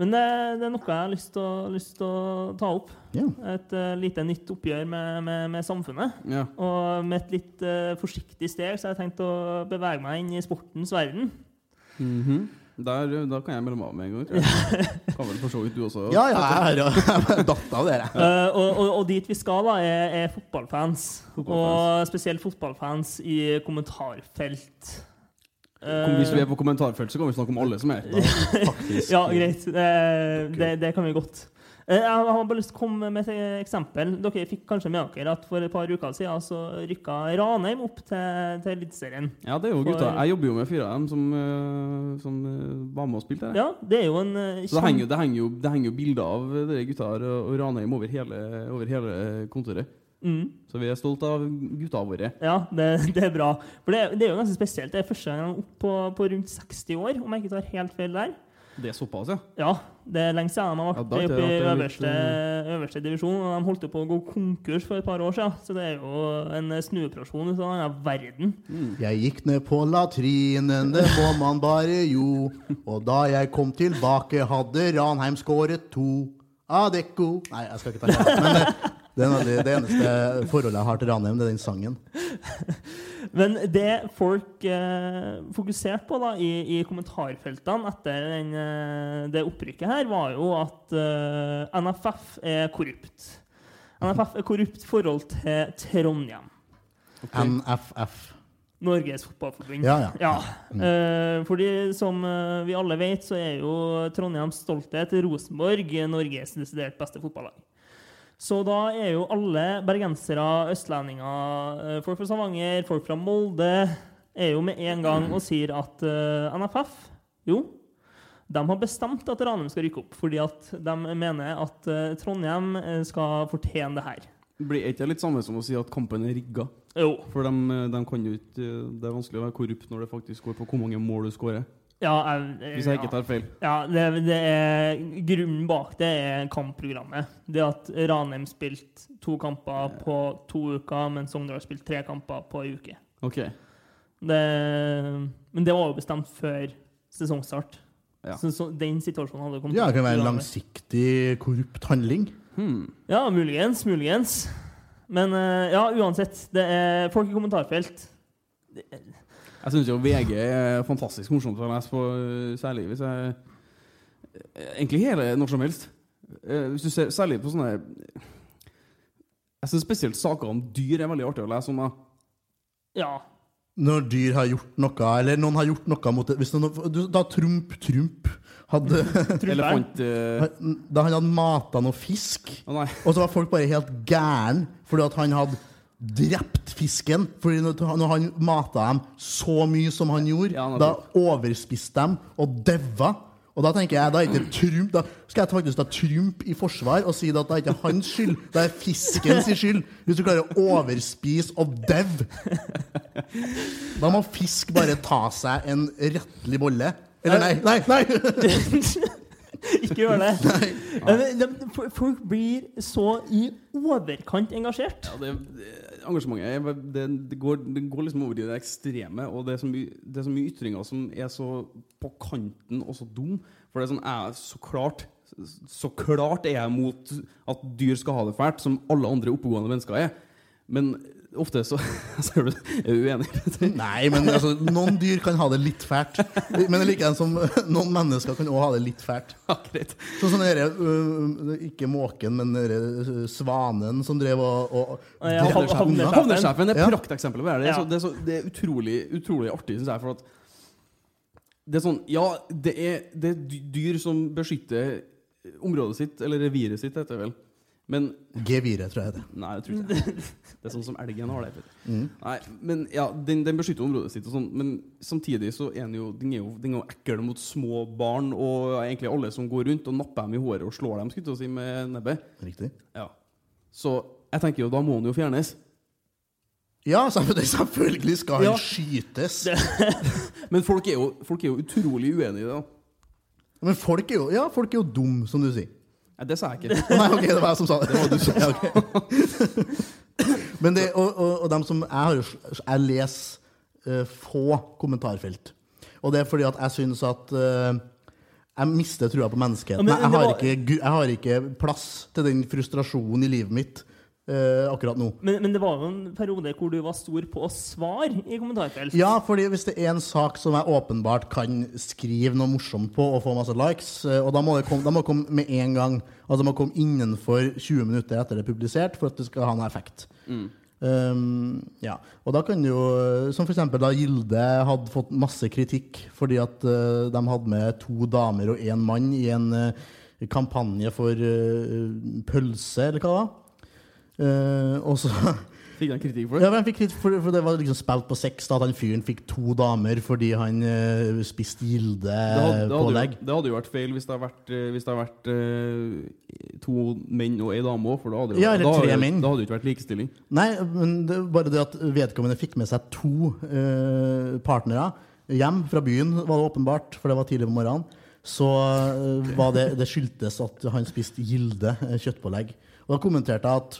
Men det, det er noe jeg har lyst til å, lyst til å ta opp. Ja. Et eh, lite nytt oppgjør med, med, med samfunnet. ja. Og med et litt eh, forsiktig steg så har jeg tenkt å bevege meg inn i sportens verden. Mhm. Der, da kan jeg melde meg av med en gang. tror jeg. Kan vel for så vidt du også. Ja, ja, jeg har datt av dere. Uh, og, og, og dit vi skal, da, er, er fotballfans. Fotballfans. Og spesielt fotballfans i kommentarfelt. Uh, Hvis vi er på kommentarfelt, så kan vi snakke om alle som er her. Ja, greit. Eh, det, det kan vi godt. Eh, Jeg har bare lyst til å komme med et eksempel. Dere fikk kanskje med dere at for et par uker siden så rykka Ranheim opp til, til Eliteserien. Ja, det er jo For- gutta. Jeg jobber jo med fire av dem som, eh, som eh, var med og spilte her. Ja, det er jo en Så det henger, det, henger jo, det henger jo bilder av dere gutta og og Ranheim over hele, over hele kontoret. Mm, Så vi er stolte av gutta våre. ja, det, det er bra. For det, det er jo ganske spesielt. Det er første gang opp på, på rundt 60 år, om jeg ikke tar helt feil der. Det er såpass, ja. Ja, det er lenge siden de har vært er oppe i er litt, øverste, øverste divisjon. Og de holdt jo på å gå konkurs for et par år siden, så det er jo en snuoperasjon ut av denne verden. Jeg gikk ned på latrinen, det må man bare jo. Og da jeg kom tilbake, hadde Ranheim skåret to. Adecco Nei, jeg skal ikke ta det. Men det, det, er det, eneste forholdet jeg har til Ranheim, det er den sangen. Men det folk eh, fokuserte på da i, i kommentarfeltene etter den, eh, det opprykket her, var jo at eh, NFF er korrupt. NFF er korrupt i forhold til Trondheim. NFF. Norges Fotballforbund. Ja, ja. Eh, fordi som eh, vi alle vet, så er jo Trondheims stolthet Rosenborg Norges desidert beste fotballag. Så da er jo alle bergensere, østlendinger, eh, folk fra Stavanger, folk fra Molde er jo med en gang og sier at uh, NFF jo, de har bestemt at Ranum skal rykke opp, fordi at de mener at uh, Trondheim eh, skal fortjene det her. Blir ikke det litt samme som å si at kampen er rigga? Jo. For de, de kan jo ikke Det er vanskelig å være korrupt når det faktisk går på hvor mange mål du skårer. Ja, jeg, Hvis jeg ikke tar feil. Ja, det, det er, grunnen bak det er kampprogrammet. Det at Ranheim spilte to kamper på to uker, mens Sogndal spilte tre kamper på ei uke. Okay. Det, men det var jo bestemt før sesongstart. Ja. Så, så den situasjonen hadde kommet Ja, det kan være en langsiktig korrupt handling. Hmm. Ja, muligens. Muligens. Men eh, ja, uansett. Det er folk i kommentarfelt. Jeg syns jo VG er fantastisk morsomt å lese på, eh, særlig hvis jeg eh, Egentlig hele når som helst. Eh, Hvis du ser særlig på sånne Jeg syns spesielt saker om dyr er veldig artig å lese om. da. Ja. Når dyr har gjort noe, eller noen har gjort noe mot det hvis noen, Da Trump Trump hadde Elefant Da han hadde mata noe fisk, oh, og så var folk bare helt gæren fordi at han hadde drept fisken. Fordi når han mata dem så mye som han gjorde, Ja, da overspiste dem og daua. Og da tenker jeg, da er ikke Trump Da skal jeg faktisk ta Trump i forsvar og si at det er ikke hans skyld, det er fiskens skyld. Hvis du klarer å overspise og daue. Da må fisk bare ta seg en rettelig bolle. Eller nei, nei, nei! Ikke gjør det. Men de- de- Folk blir så i overkant engasjert. Ja, det, det, engasjementet det, det, går, det går liksom over i det ekstreme. Og det er så mye, er så mye ytringer som er så på kanten og så dum. For det er sånn, jeg, så klart Så klart er jeg mot at dyr skal ha det fælt, som alle andre oppegående mennesker er. Men ofte så, så er du uenig. Nei, men altså, noen dyr kan ha det litt fælt. Men like likeens som noen mennesker kan også ha det litt fælt. Akkurat. Sånn som dere, øh, ikke måken, men dere, øh, svanen som drev og, og Ja, havnesjefen. Havnesjefen er Ja. et prakteksempel på det. Det er, så, det, er så, det er utrolig, utrolig artig, syns jeg. For at det er sånn Ja, det er, det er dyr som beskytter området sitt, eller reviret sitt, heter det vel. Men G4, tror jeg det. Nei, jeg tror ikke det. Det er sånn som elgen har det. Mm. Nei, men ja, den, den beskytter området sitt, sånn, men samtidig så er den jo, den er jo, den er jo ekkel mot små barn og egentlig alle som går rundt og napper dem i håret og slår dem skulle si, med nebbet. Riktig. Ja. Så jeg tenker jo, da må den jo fjernes. Ja, selvfølgelig skal han Ja. skytes. Men folk er, jo, folk er jo utrolig uenige i det. Men folk er jo Ja, folk er jo dum, som du sier. Nei, det sa jeg ikke. Nei, ok, det var jeg som sa det. Det var du som ja, okay. Men det, og, og, og dem som Jeg har Jeg leser uh, få kommentarfelt. Og det er fordi at jeg syns at uh, jeg mister trua på menneskeheten. Ja, men- jeg, har ikke, jeg har ikke plass til den frustrasjonen i livet mitt eh, akkurat nå. Men, men det var jo en periode hvor du var stor på å svare i kommentarfelt. Ja, fordi hvis det er en sak som jeg åpenbart kan skrive noe morsomt på og få masse likes, eh, og da må det komme, da må det komme med en gang. Altså det må komme innenfor 20 minutter etter det er publisert for at det skal ha noe effekt. Um, ja, og da kan jo Som for eksempel da Gilde hadde fått masse kritikk fordi at uh, de hadde med to damer og én mann i en uh, kampanje for uh, pølse, eller hva det var. Eh, og så Fikk han kritikk for det? ja, men jeg fikk kritikk for, for det var liksom spilt på sex da at han fyren fikk to damer fordi han uh, spiste gilde Det det, hadde jo, vært feil hvis det hadde vært, eh, hvis det hadde vært uh, to menn og ei dame òg. Ja, eller tre menn. da hadde det ikke vært likestilling. Nei, men det, bare det at vedkommende fikk med seg to uh, partnere hjem fra byen, var det åpenbart, for det var tidlig på morgenen. Så var det, det skyldtes at han spiste gilde kjøttpålegg. Og da kommenterte jeg at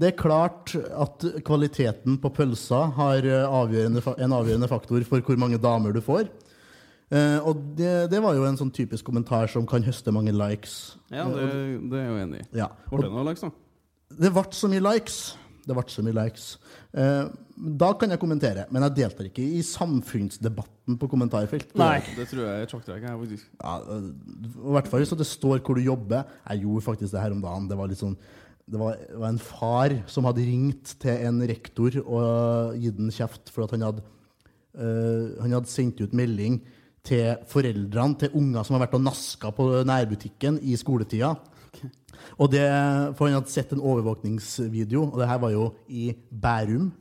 det er klart at kvaliteten på pølsa har eh, avgjørende, en avgjørende faktor for hvor mange damer du får. Uh, og det, det var jo en sånn typisk kommentar som kan høste mange likes. Ja, det, det er jeg jo enig i. Ja. Ble det noen likes, da? Det ble så mye likes. Det ble så mye likes. Uh, da kan jeg kommentere, men jeg deltar ikke i samfunnsdebatten på kommentarfelt. Nei. Det tror jeg er sjakktrekk. Ja, I hvert fall hvis det står hvor du jobber. Jeg gjorde faktisk det her om dagen. Det var litt sånn det var, det var en far som hadde ringt til en rektor og gitt ham kjeft for at han hadde, eh, han hadde sendt ut melding til foreldrene til unger som har vært og naska på nærbutikken i skoletida. Og det, for han hadde sett en overvåkningsvideo, og det her var jo i Bærum.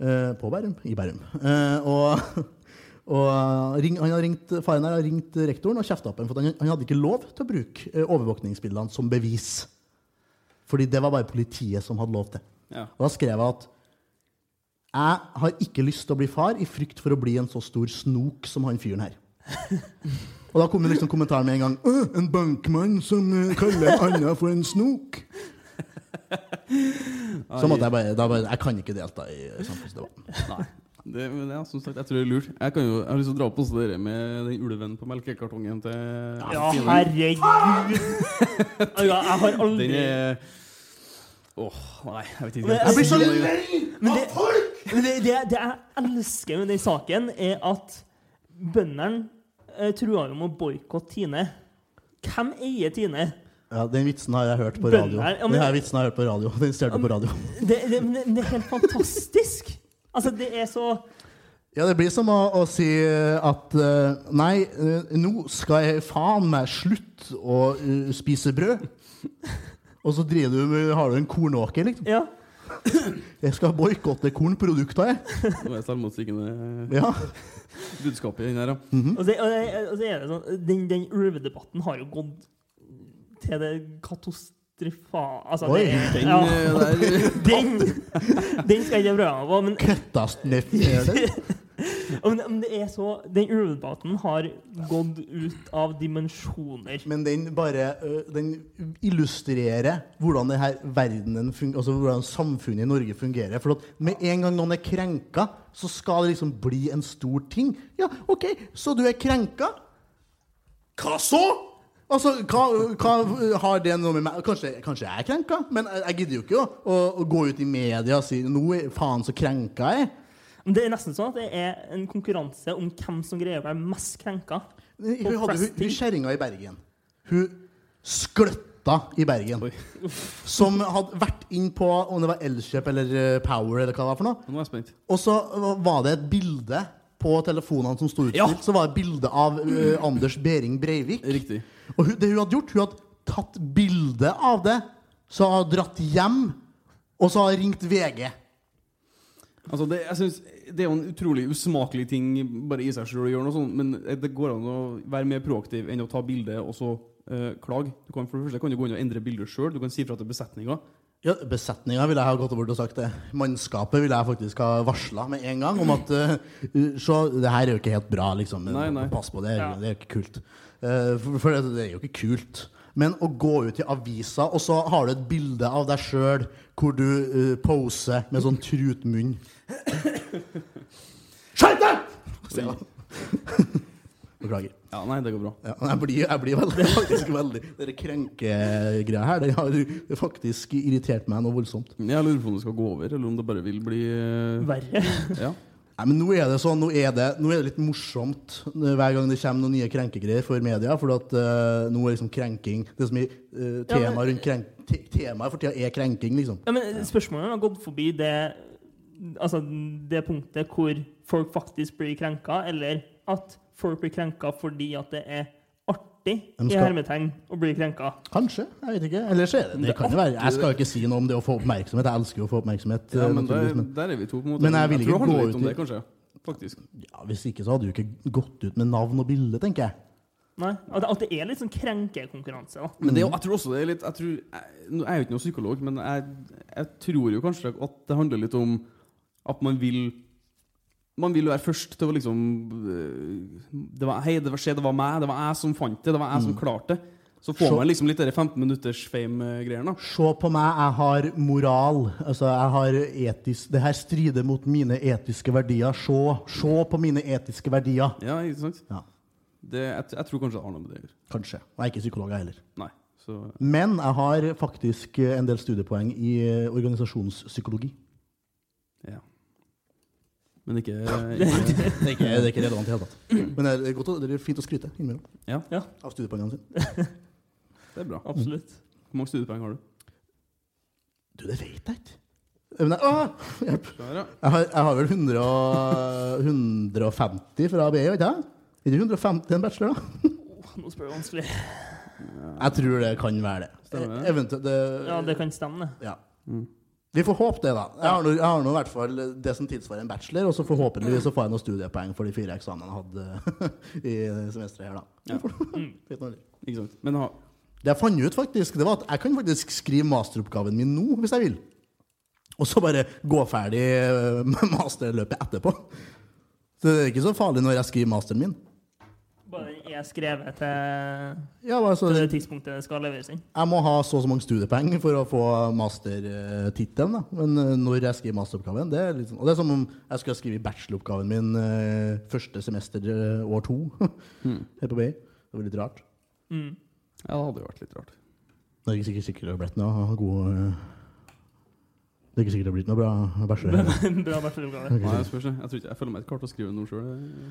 Eh, på Bærum? I Bærum. Uh, og og ring, han hadde ringt, Faren her hadde ringt rektoren og kjefta på ham, for han, han hadde ikke lov til å bruke overvåkningsbildene som bevis. Fordi det var bare politiet som hadde lov til. Ja. Og da skrev jeg at jeg har ikke lyst til å bli far i frykt for å bli en så stor snok som han fyren her. Og da kom det liksom kommentaren med en gang. «Åh, en bankmann som eh, kaller en annen for en snok. Så måtte jeg bare, da bare Jeg kan ikke delta i samfunnsdebatten. Nei. Det, men ja, som sagt, jeg tror det er lurt. Jeg, kan jo, jeg har lyst til å dra opp også dere med den ulven på melkekartongen til Ja, herregud! Jeg har aldri Den er Åh, nei, jeg vet ikke. Jeg blir så lei det- av folk! Men det, det, det jeg elsker med den saken, er at bøndene eh, truer jo med å boikotte Tine. Hvem eier Tine? Ja, Den vitsen har jeg hørt på radio. radio. ja, men- Den her vitsen har jeg hørt på radio. Den stjal du på radio. Det, det, men det, det er helt fantastisk! Altså, det er så Ja, det blir som å, å si at uh, Nei, uh, nå skal jeg faen meg slutte å uh, spise brød. Og så du med, har du en kornåker, liksom. Ja. Jeg skal boikotte kornprodukter, jeg. Nå er selvmotsigende Ja. budskapet i den her, ja. Og så, og, det- og så er det sånn Den, den ulvedebatten har jo gått til det katastrofa... Altså, Oi, det Den ja, eh, der den, den skal jeg ikke prøve meg på, men det. Men, men det er så Den ulvedebatten har gått ut av dimensjoner. Men den bare Den illustrerer hvordan denne verdenen altså hvordan samfunnet i Norge fungerer. For med en gang noen er krenka, så skal det liksom bli en stor ting. Ja, OK, så du er krenka? Hva så? Altså, hva, hva har det noe med meg Kanskje, kanskje jeg er krenka, men jeg, jeg gidder jo ikke å, å, å gå ut i media og si Nå faen så krenka jeg det er nesten sånn at det er en konkurranse om hvem som greier å være mest krenka. Hun hadde hun, hun kjerringa i Bergen. Hun skløtta i Bergen. Som hadde vært inn på om det var Elkjøp eller eh, Power eller hva det var for noe. Nå er jeg spent. Og så var det et bilde på telefonene som sto utstilt. Ja. Så var det et bilde av uh, Anders Behring Breivik. Riktig. Og hun, det hun hadde gjort, hun hadde tatt bilde av det, så hadde hun dratt hjem, og så hadde hun ringt VG. Altså det, jeg synes, det er jo en utrolig usmakelig ting bare i seg selv å gjøre noe sånt, men det går an å være mer proaktiv enn å ta bilde og så uh, klage. Du kan, for det første kan du gå inn og endre bildet sjøl. Du kan si fra til besetninga. Ja, Besetninga ville jeg ha gått bort og sagt det. Mannskapet ville jeg faktisk ha varsla med en gang om at uh, Se, det her er jo ikke helt bra, liksom. Nei, nei. Pass på, det Ja. det er jo ikke kult. Uh, for for det, det er jo ikke kult. Men å gå ut i avisa, og så har du et bilde av deg sjøl hvor du uh, poser med sånn trutmunn Skjerp deg! Ja. Beklager. Ja, nei, det går bra. Ja, jeg blir, jeg blir veldig, faktisk veldig Dere krenkegreia her, det har faktisk irritert meg noe voldsomt. Jeg lurer på om det skal gå over, eller om det bare vil bli eh, Verre. Ja. Nei, men nå er det sånn, nå er det, nå er det litt morsomt hver gang det kommer noen nye krenkegreier for media. For at uh, nå er liksom krenking Det som er uh, Ja, temaet rundt krenk, te, Temaet for tida er krenking, liksom. Ja, men spørsmålet har gått forbi det Altså det punktet hvor folk faktisk blir krenka, eller at folk blir krenka fordi at det er artig i hermetegn å bli krenka. Kanskje. Jeg vet ikke. Eller så er det Det kan jo være. Jeg skal ikke si noe om det å få oppmerksomhet. Jeg elsker jo å få oppmerksomhet. ja, men der, der er vi to, på en måte. Men jeg vil tror ikke det handler gå litt ut om det, kanskje. Faktisk. ja, Hvis ikke så hadde du ikke gått ut med navn og bilde, tenker jeg. Nei, At at det er litt sånn krenkekonkurranse. da. Men det, er jeg tror også det er litt Jeg, tror, jeg, jeg er jo ikke noen psykolog, men jeg, jeg tror jo kanskje at det handler litt om at man vil Man vil være først til å liksom øh, det var, Hei, det var, skje, det var meg. Det var jeg som fant det. Det var jeg som klarte det. Så får man liksom litt de 15 minutters fame-greiene. Se på meg, jeg har moral. Altså, jeg har etisk Det her strider mot mine etiske verdier. Se, se på mine etiske verdier. Ja, ikke sant? Ja, Det, jeg, jeg tror kanskje det har noe med det å gjøre. kanskje. Og jeg er ikke psykolog, jeg heller. Nei. Så Men jeg har faktisk eh, en del studiepoeng i eh, organisasjonspsykologi. ja. Men ikke, ikke Det er ikke, det er ikke relevant i det hele tatt. Men det er, godt, det er fint å skryte innimellom Ja, Ja, av studiepoengene sine. det er bra. absolutt. Hvor mange studiepoeng har du? Du, det vet jeg ikke. Men jeg, åh, hjelp. Jeg har, jeg har vel 100, 150 fra BI, ikke jeg? Er det 150 en bachelor, da? Oh, nå spør du vanskelig. Jeg tror det kan være det. Stemmer det? Eventuelt det, Ja, det kan stemme, det. ja. Mm. Vi får håpe det, da. Jeg har nå- i hvert fall det som tilsvarer en bachelor, og så forhåpentligvis så får jeg noen studiepoeng for de fire eksamene jeg hadde i semesteret her, da. Ja. Mm. Ikke sant? Men ha, Det jeg fant ut, faktisk, det var at jeg kan faktisk skrive masteroppgaven min nå, hvis jeg vil. Og så bare gå ferdig eh, med masterløpet etterpå. Så det er ikke så farlig når jeg skriver masteren min. Er skrevet til, Ja, altså, til det tidspunktet det skal leveres inn. Jeg må ha så og så mange studiepoeng for å få mastertittelen. Men eh, når jeg skriver masteroppgaven det er litt sånn, Og det er som om jeg skulle skrive bacheloroppgaven min eh, første semester eh, år to. Her på BI. Det var litt rart. Mm. Ja, det hadde jo vært litt rart. Det er ikke sikkert, sikkert blitt noe god Det er ikke sikkert det blitt noe bra bachelor. Bra. Nei, jeg, spørs, det. jeg, tror ikke, jeg føler meg ikke klar til å skrive noe sjøl.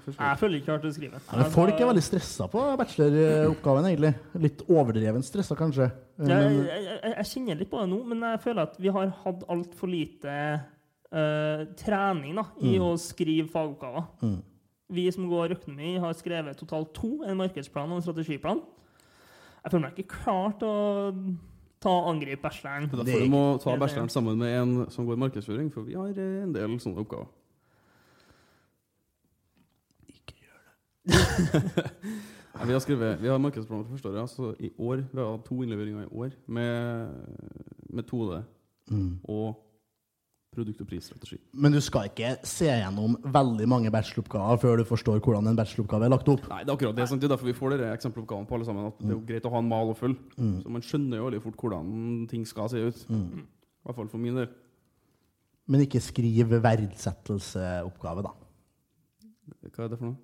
Jeg føler ikke klart å skrive. Ja, men folk er veldig stressa på bacheloroppgaven, egentlig. Litt overdreven stressa, kanskje. Men, jeg, jeg, jeg kjenner litt på det nå, men jeg føler at vi har hatt altfor lite uh, trening da, i å skrive fagoppgaver. Mm. Vi som går økonomi, har skrevet totalt to, en markedsplan og en strategiplan. Jeg føler meg ikke klar til å ta og angripe bacheloren. Det er er derfor du må ta ikke- sammen med en som går markedsføring, for vi har eh, en del sånne oppgaver. ikke gjør det. Nei, vi har skrevet, vi har markedsplaner for første året. Altså i år, Vi har hatt to innleveringer i år med metode Mm. og produkt- og prisstrategi. Men du skal ikke se gjennom veldig mange bacheloroppgaver før du forstår hvordan en bacheloroppgave er lagt opp. Nei, det er akkurat det. sant? Det er derfor vi får dere eksempeloppgavene på alle sammen. At det er jo greit å ha en mal å følge. Så man skjønner jo veldig fort hvordan ting skal se ut. I hvert fall for min del. Men ikke skriv verdsettelseoppgave, da. Hva er det for noe?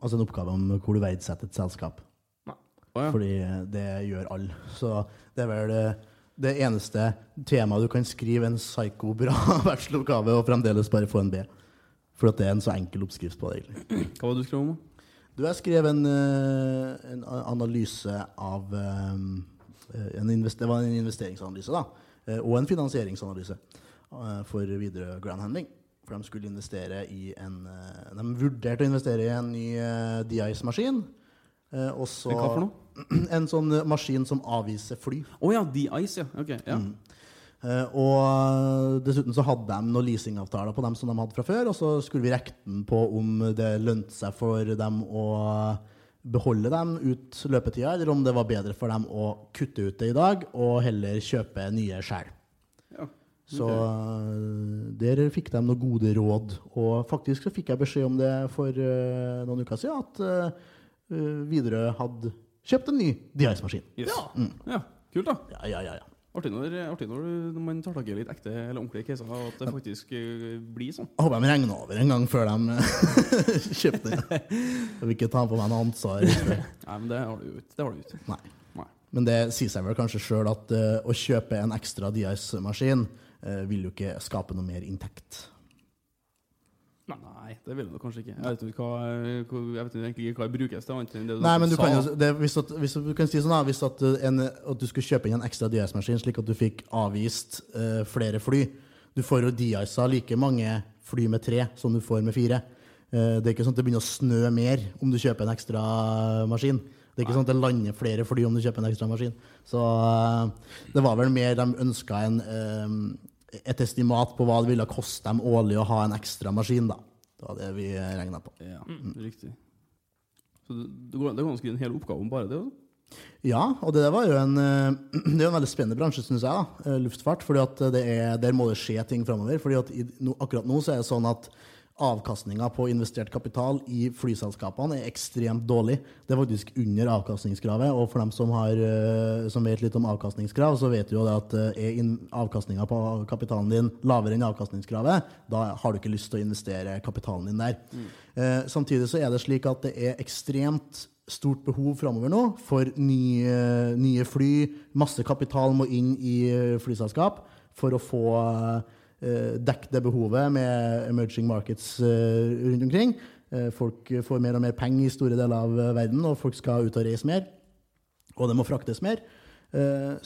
Altså en oppgave om hvor du verdsetter et selskap. Å ja. Fordi det gjør alle. Så det er vel det, eneste temaet du kan skrive en psyko-bra bacheloroppgave og fremdeles bare få en B. For at det er en så enkel oppskrift på det, egentlig. Hva var det du skrev om? Du, jeg skrev en, eh, en analyse av eh, en Det var en investeringsanalyse, da. eh, Og en finansieringsanalyse for videre ground handling. For de skulle investere i en De vurderte å investere i en ny så Hva for noe? En sånn eh, maskin som avviser fly. Å ja, de-ice, ja. Ok, ja. Eh, og dessuten så hadde de noen leasingavtaler på dem som de hadde fra før, og så skulle vi regne på om det lønte seg for dem å beholde dem ut løpetida, eller om det var bedre for dem å kutte ut det i dag og heller kjøpe nye sjæl. ja. Så eh, der fikk de noen gode råd. Og faktisk så fikk jeg beskjed om det for uh, noen uker siden, at uh, Widerøe hadde kjøpt en ny DICE-maskin. Yes. Ja. ja. Kult, da. Ja, ja, ja, ja. Artig når, artig når, man tar tak i litt ekte eller ordentlige caser, at det faktisk uh, blir sånn. Jeg håper de regner over en gang før de kjøpte den. Jeg vil ikke ta på meg noe ansvar. Nei, men det har du jo ikke. Det har du ikke. Nei. Nei. Men det sier seg vel kanskje sjøl at uh, å kjøpe en ekstra DIS-maskin uh, vil jo ikke skape noe mer inntekt. Nei, det vil du kanskje ikke. Jeg vet, ikke hva, jeg vet egentlig ikke hva jeg brukes til. annet enn det Nei, men du sa. kan jo det, hvis, at, hvis du kan si sånn da, hvis at, eh, en, at du skulle kjøpe inn en ekstra DIS-maskin, slik at du fikk avvist uh, flere fly Du får jo DIS-a like mange fly med tre som du får med fire. Uh, det er ikke sånn at det begynner å snø mer om du kjøper en ekstra maskin. Det er ikke sånn at det lander flere fly om du kjøper en ekstra maskin. Så uh, det var vel mer de ønska en, et estimat på hva det ville koste dem årlig å ha en ekstra maskin. da. Det var det vi regna på. Ja, riktig. Så det, det går an å skrive en hel oppgave om bare det? Også? Ja, og det var jo en, eh, det er en veldig spennende bransje, syns jeg. da, eh, Luftfart. fordi at det er, Der må det skje ting framover. akkurat nå så er det sånn at avkastninga på investert kapital i flyselskapene er ekstremt dårlig. Det er faktisk under avkastningskravet. Og for dem som, har, eh, som vet litt om avkastningskrav, så vet du jo at eh, er avkastninga på kapitalen din lavere enn avkastningskravet, da har du ikke lyst til å investere kapitalen din der. Eh, samtidig så er det slik at det er ekstremt stort behov framover nå for nye, nye fly. Masse kapital må inn i eh, flyselskap for å få eh, dekket det behovet med emerging markets eh, rundt omkring. Eh, folk får mer og mer penger i store deler av verden, og folk skal ut og reise mer. Og det må fraktes mer.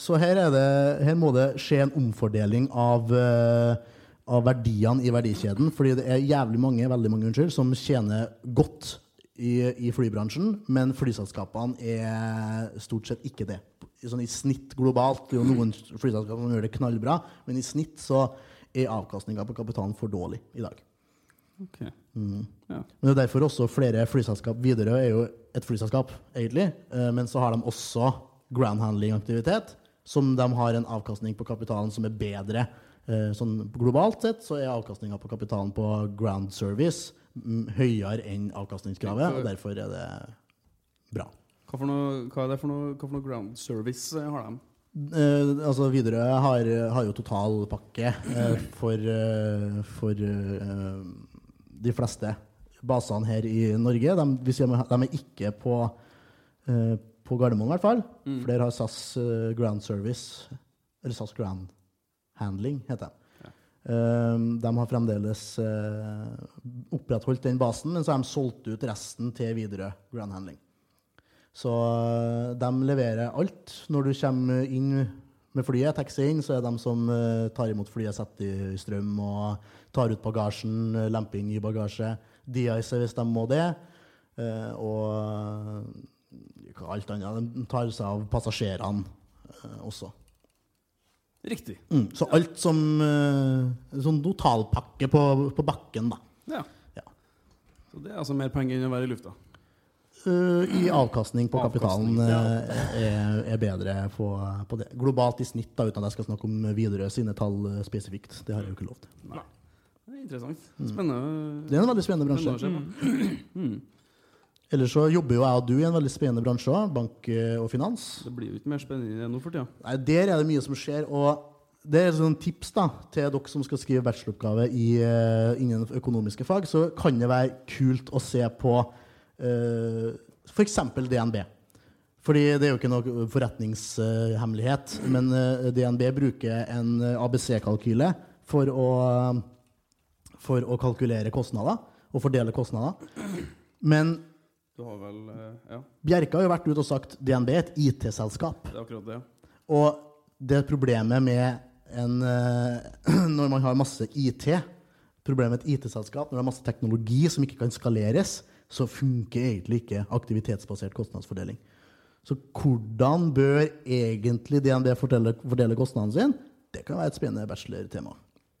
Så her, er det, her må det skje en omfordeling av, av verdiene i verdikjeden. Fordi det er jævlig mange, veldig mange unnskyld, som tjener godt i, i flybransjen, men flyselskapene er stort sett ikke det. Sånn, I snitt globalt det er jo noen flyselskaper som gjør det knallbra, men i snitt så er avkastninga på kapitalen for dårlig i dag. Ok. Ja. Men det er derfor også flere flyselskap Widerøe er jo et flyselskap, egentlig. eh, Men så har de også ground handling-aktivitet, som de har en avkastning på kapitalen som er bedre. Eh, sånn globalt sett så er avkastninga på kapitalen på ground service mm, høyere enn avkastningskravet, og derfor er det bra. Hva, noe, hva er det for noe, for noe ground service har de? Eh, altså Widerøe har, har jo totalpakke uh, for, uh, for eh, de fleste basene her i Norge. De, sier de er ikke på, eh, på Gardermoen, i hvert fall. Mm. Der har SAS Grand Ground Service, eller SAS Ground Handling, heter de. Ja. Eh, de har fremdeles eh, opprettholdt den basen, men så har de solgt ut resten til Widerøe Ground Handling. Så eh, de leverer alt. Når du kommer inn med flyet, taxi inn, så er det de som eh, tar imot flyet, setter i strøm og tar ut bagasjen, eh, lemper inn ny bagasje. De-ice hvis de må det. Og alt annet. De tar seg av passasjerene også. Riktig. Mm. Så alt som sånn totalpakke på, på bakken, da. Ja. Ja. Så det er altså mer penger enn å være i lufta. Eh, I avkastning på kapitalen eh, er, er bedre på, på det. Globalt i snitt, da, uten at jeg skal snakke om Widerøe sine tall eh, spesifikt. Det har jeg jo ikke lov til. Det er interessant. Spennende. Det er en veldig spennende bransje. spennende på. Mm. Ellers så jobber jo jeg og du i en veldig spennende bransje òg, bank og finans. Det blir jo ikke mer spennende enn nå for tida. Nei, Der er det mye som skjer. og det er et sånn tips da, til dere som skal skrive bacheloroppgave i, eh, innen økonomiske fag. Så kan det være kult å se på uh, f.eks. DNB. Fordi det er jo ikke noe forretningshemmelighet. men eh, DNB bruker en eh, ABC-kalkyle for, for å kalkulere kostnader og fordele kostnader. Men Du har vel eh, Ja, Bjerke har jo vært ute og sagt DNB er et IT-selskap. det er akkurat det. Og det problemet med en eh, Når man har masse IT, problemet med et IT-selskap, når det er masse teknologi som ikke kan skaleres, så funker egentlig ikke aktivitetsbasert kostnadsfordeling. Så hvordan bør egentlig DNB fordele, fordele kostnaden sin? Det kan være et spennende bachelortema.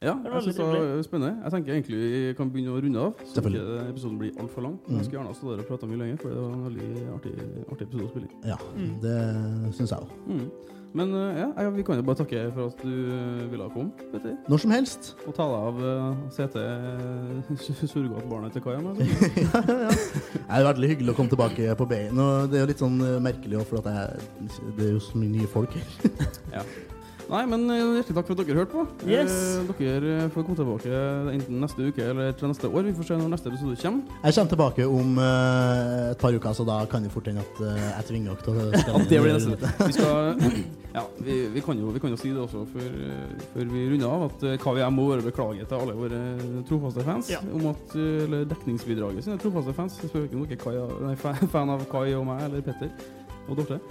Ja, jeg synes det er var spennende. Jeg tenker egentlig vi kan begynne å runde av. Så ikke episoden blir altfor lang. Mm. Jeg skulle gjerne stått der og prata mye lenger, for det var en veldig artig, artig episode å spille inn. Ja, det syns jeg òg. Mm. Men eh, ja, vi kan jo bare takke for at du eh, ville komme, Petter. Når som helst. Og ta deg av uh, setet surrogatbarnet til Kaja. ja, ja. Det er veldig hyggelig å komme tilbake på. Og det er jo litt sånn eh, merkelig òg, for at jeg, det er jo så mye nye folk her. Nei, men eh, hjertelig takk for at dere hørte på. Yes. Eh, dere eh, får komme tilbake enten neste uke eller til neste år. Vi får se når neste episode kommer. Jeg kommer tilbake om eh, et par uker, så da kan det fort hende at eh, jeg tvinger dere til å det blir neste. Vi, skal, ja, vi, vi, kan jo, vi kan jo si det også før, før vi runder av, at KVM må være beklage til alle våre trofaste fans. Ja. Om at, eller dekningsbidraget sine trofaste fans. Jeg spør ikke om dere er fan av Kai og meg, eller Petter og Dorte.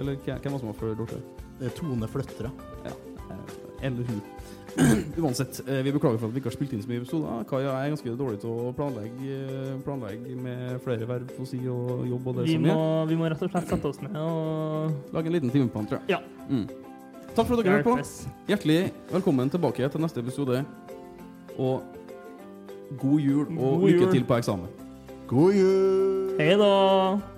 Eller hvem hvem var som var før Dorte? Eh, Tone Fløttere. Ja. Eller hun. Uansett, eh, vi beklager for at vi ikke har spilt inn så mye episoder. Kaja er ganske dårlig til å planlegge, eh, planlegge med flere verv å si og jobb og det Vi som må, er. vi må rett og slett sette oss ned og Lage en liten timeplan, tror jeg. Ja. Mm. Takk for at dere hørte på. Hjertelig velkommen tilbake til neste episode. Og god jul og God lykke jul. til på eksamen. God jul! Hei da!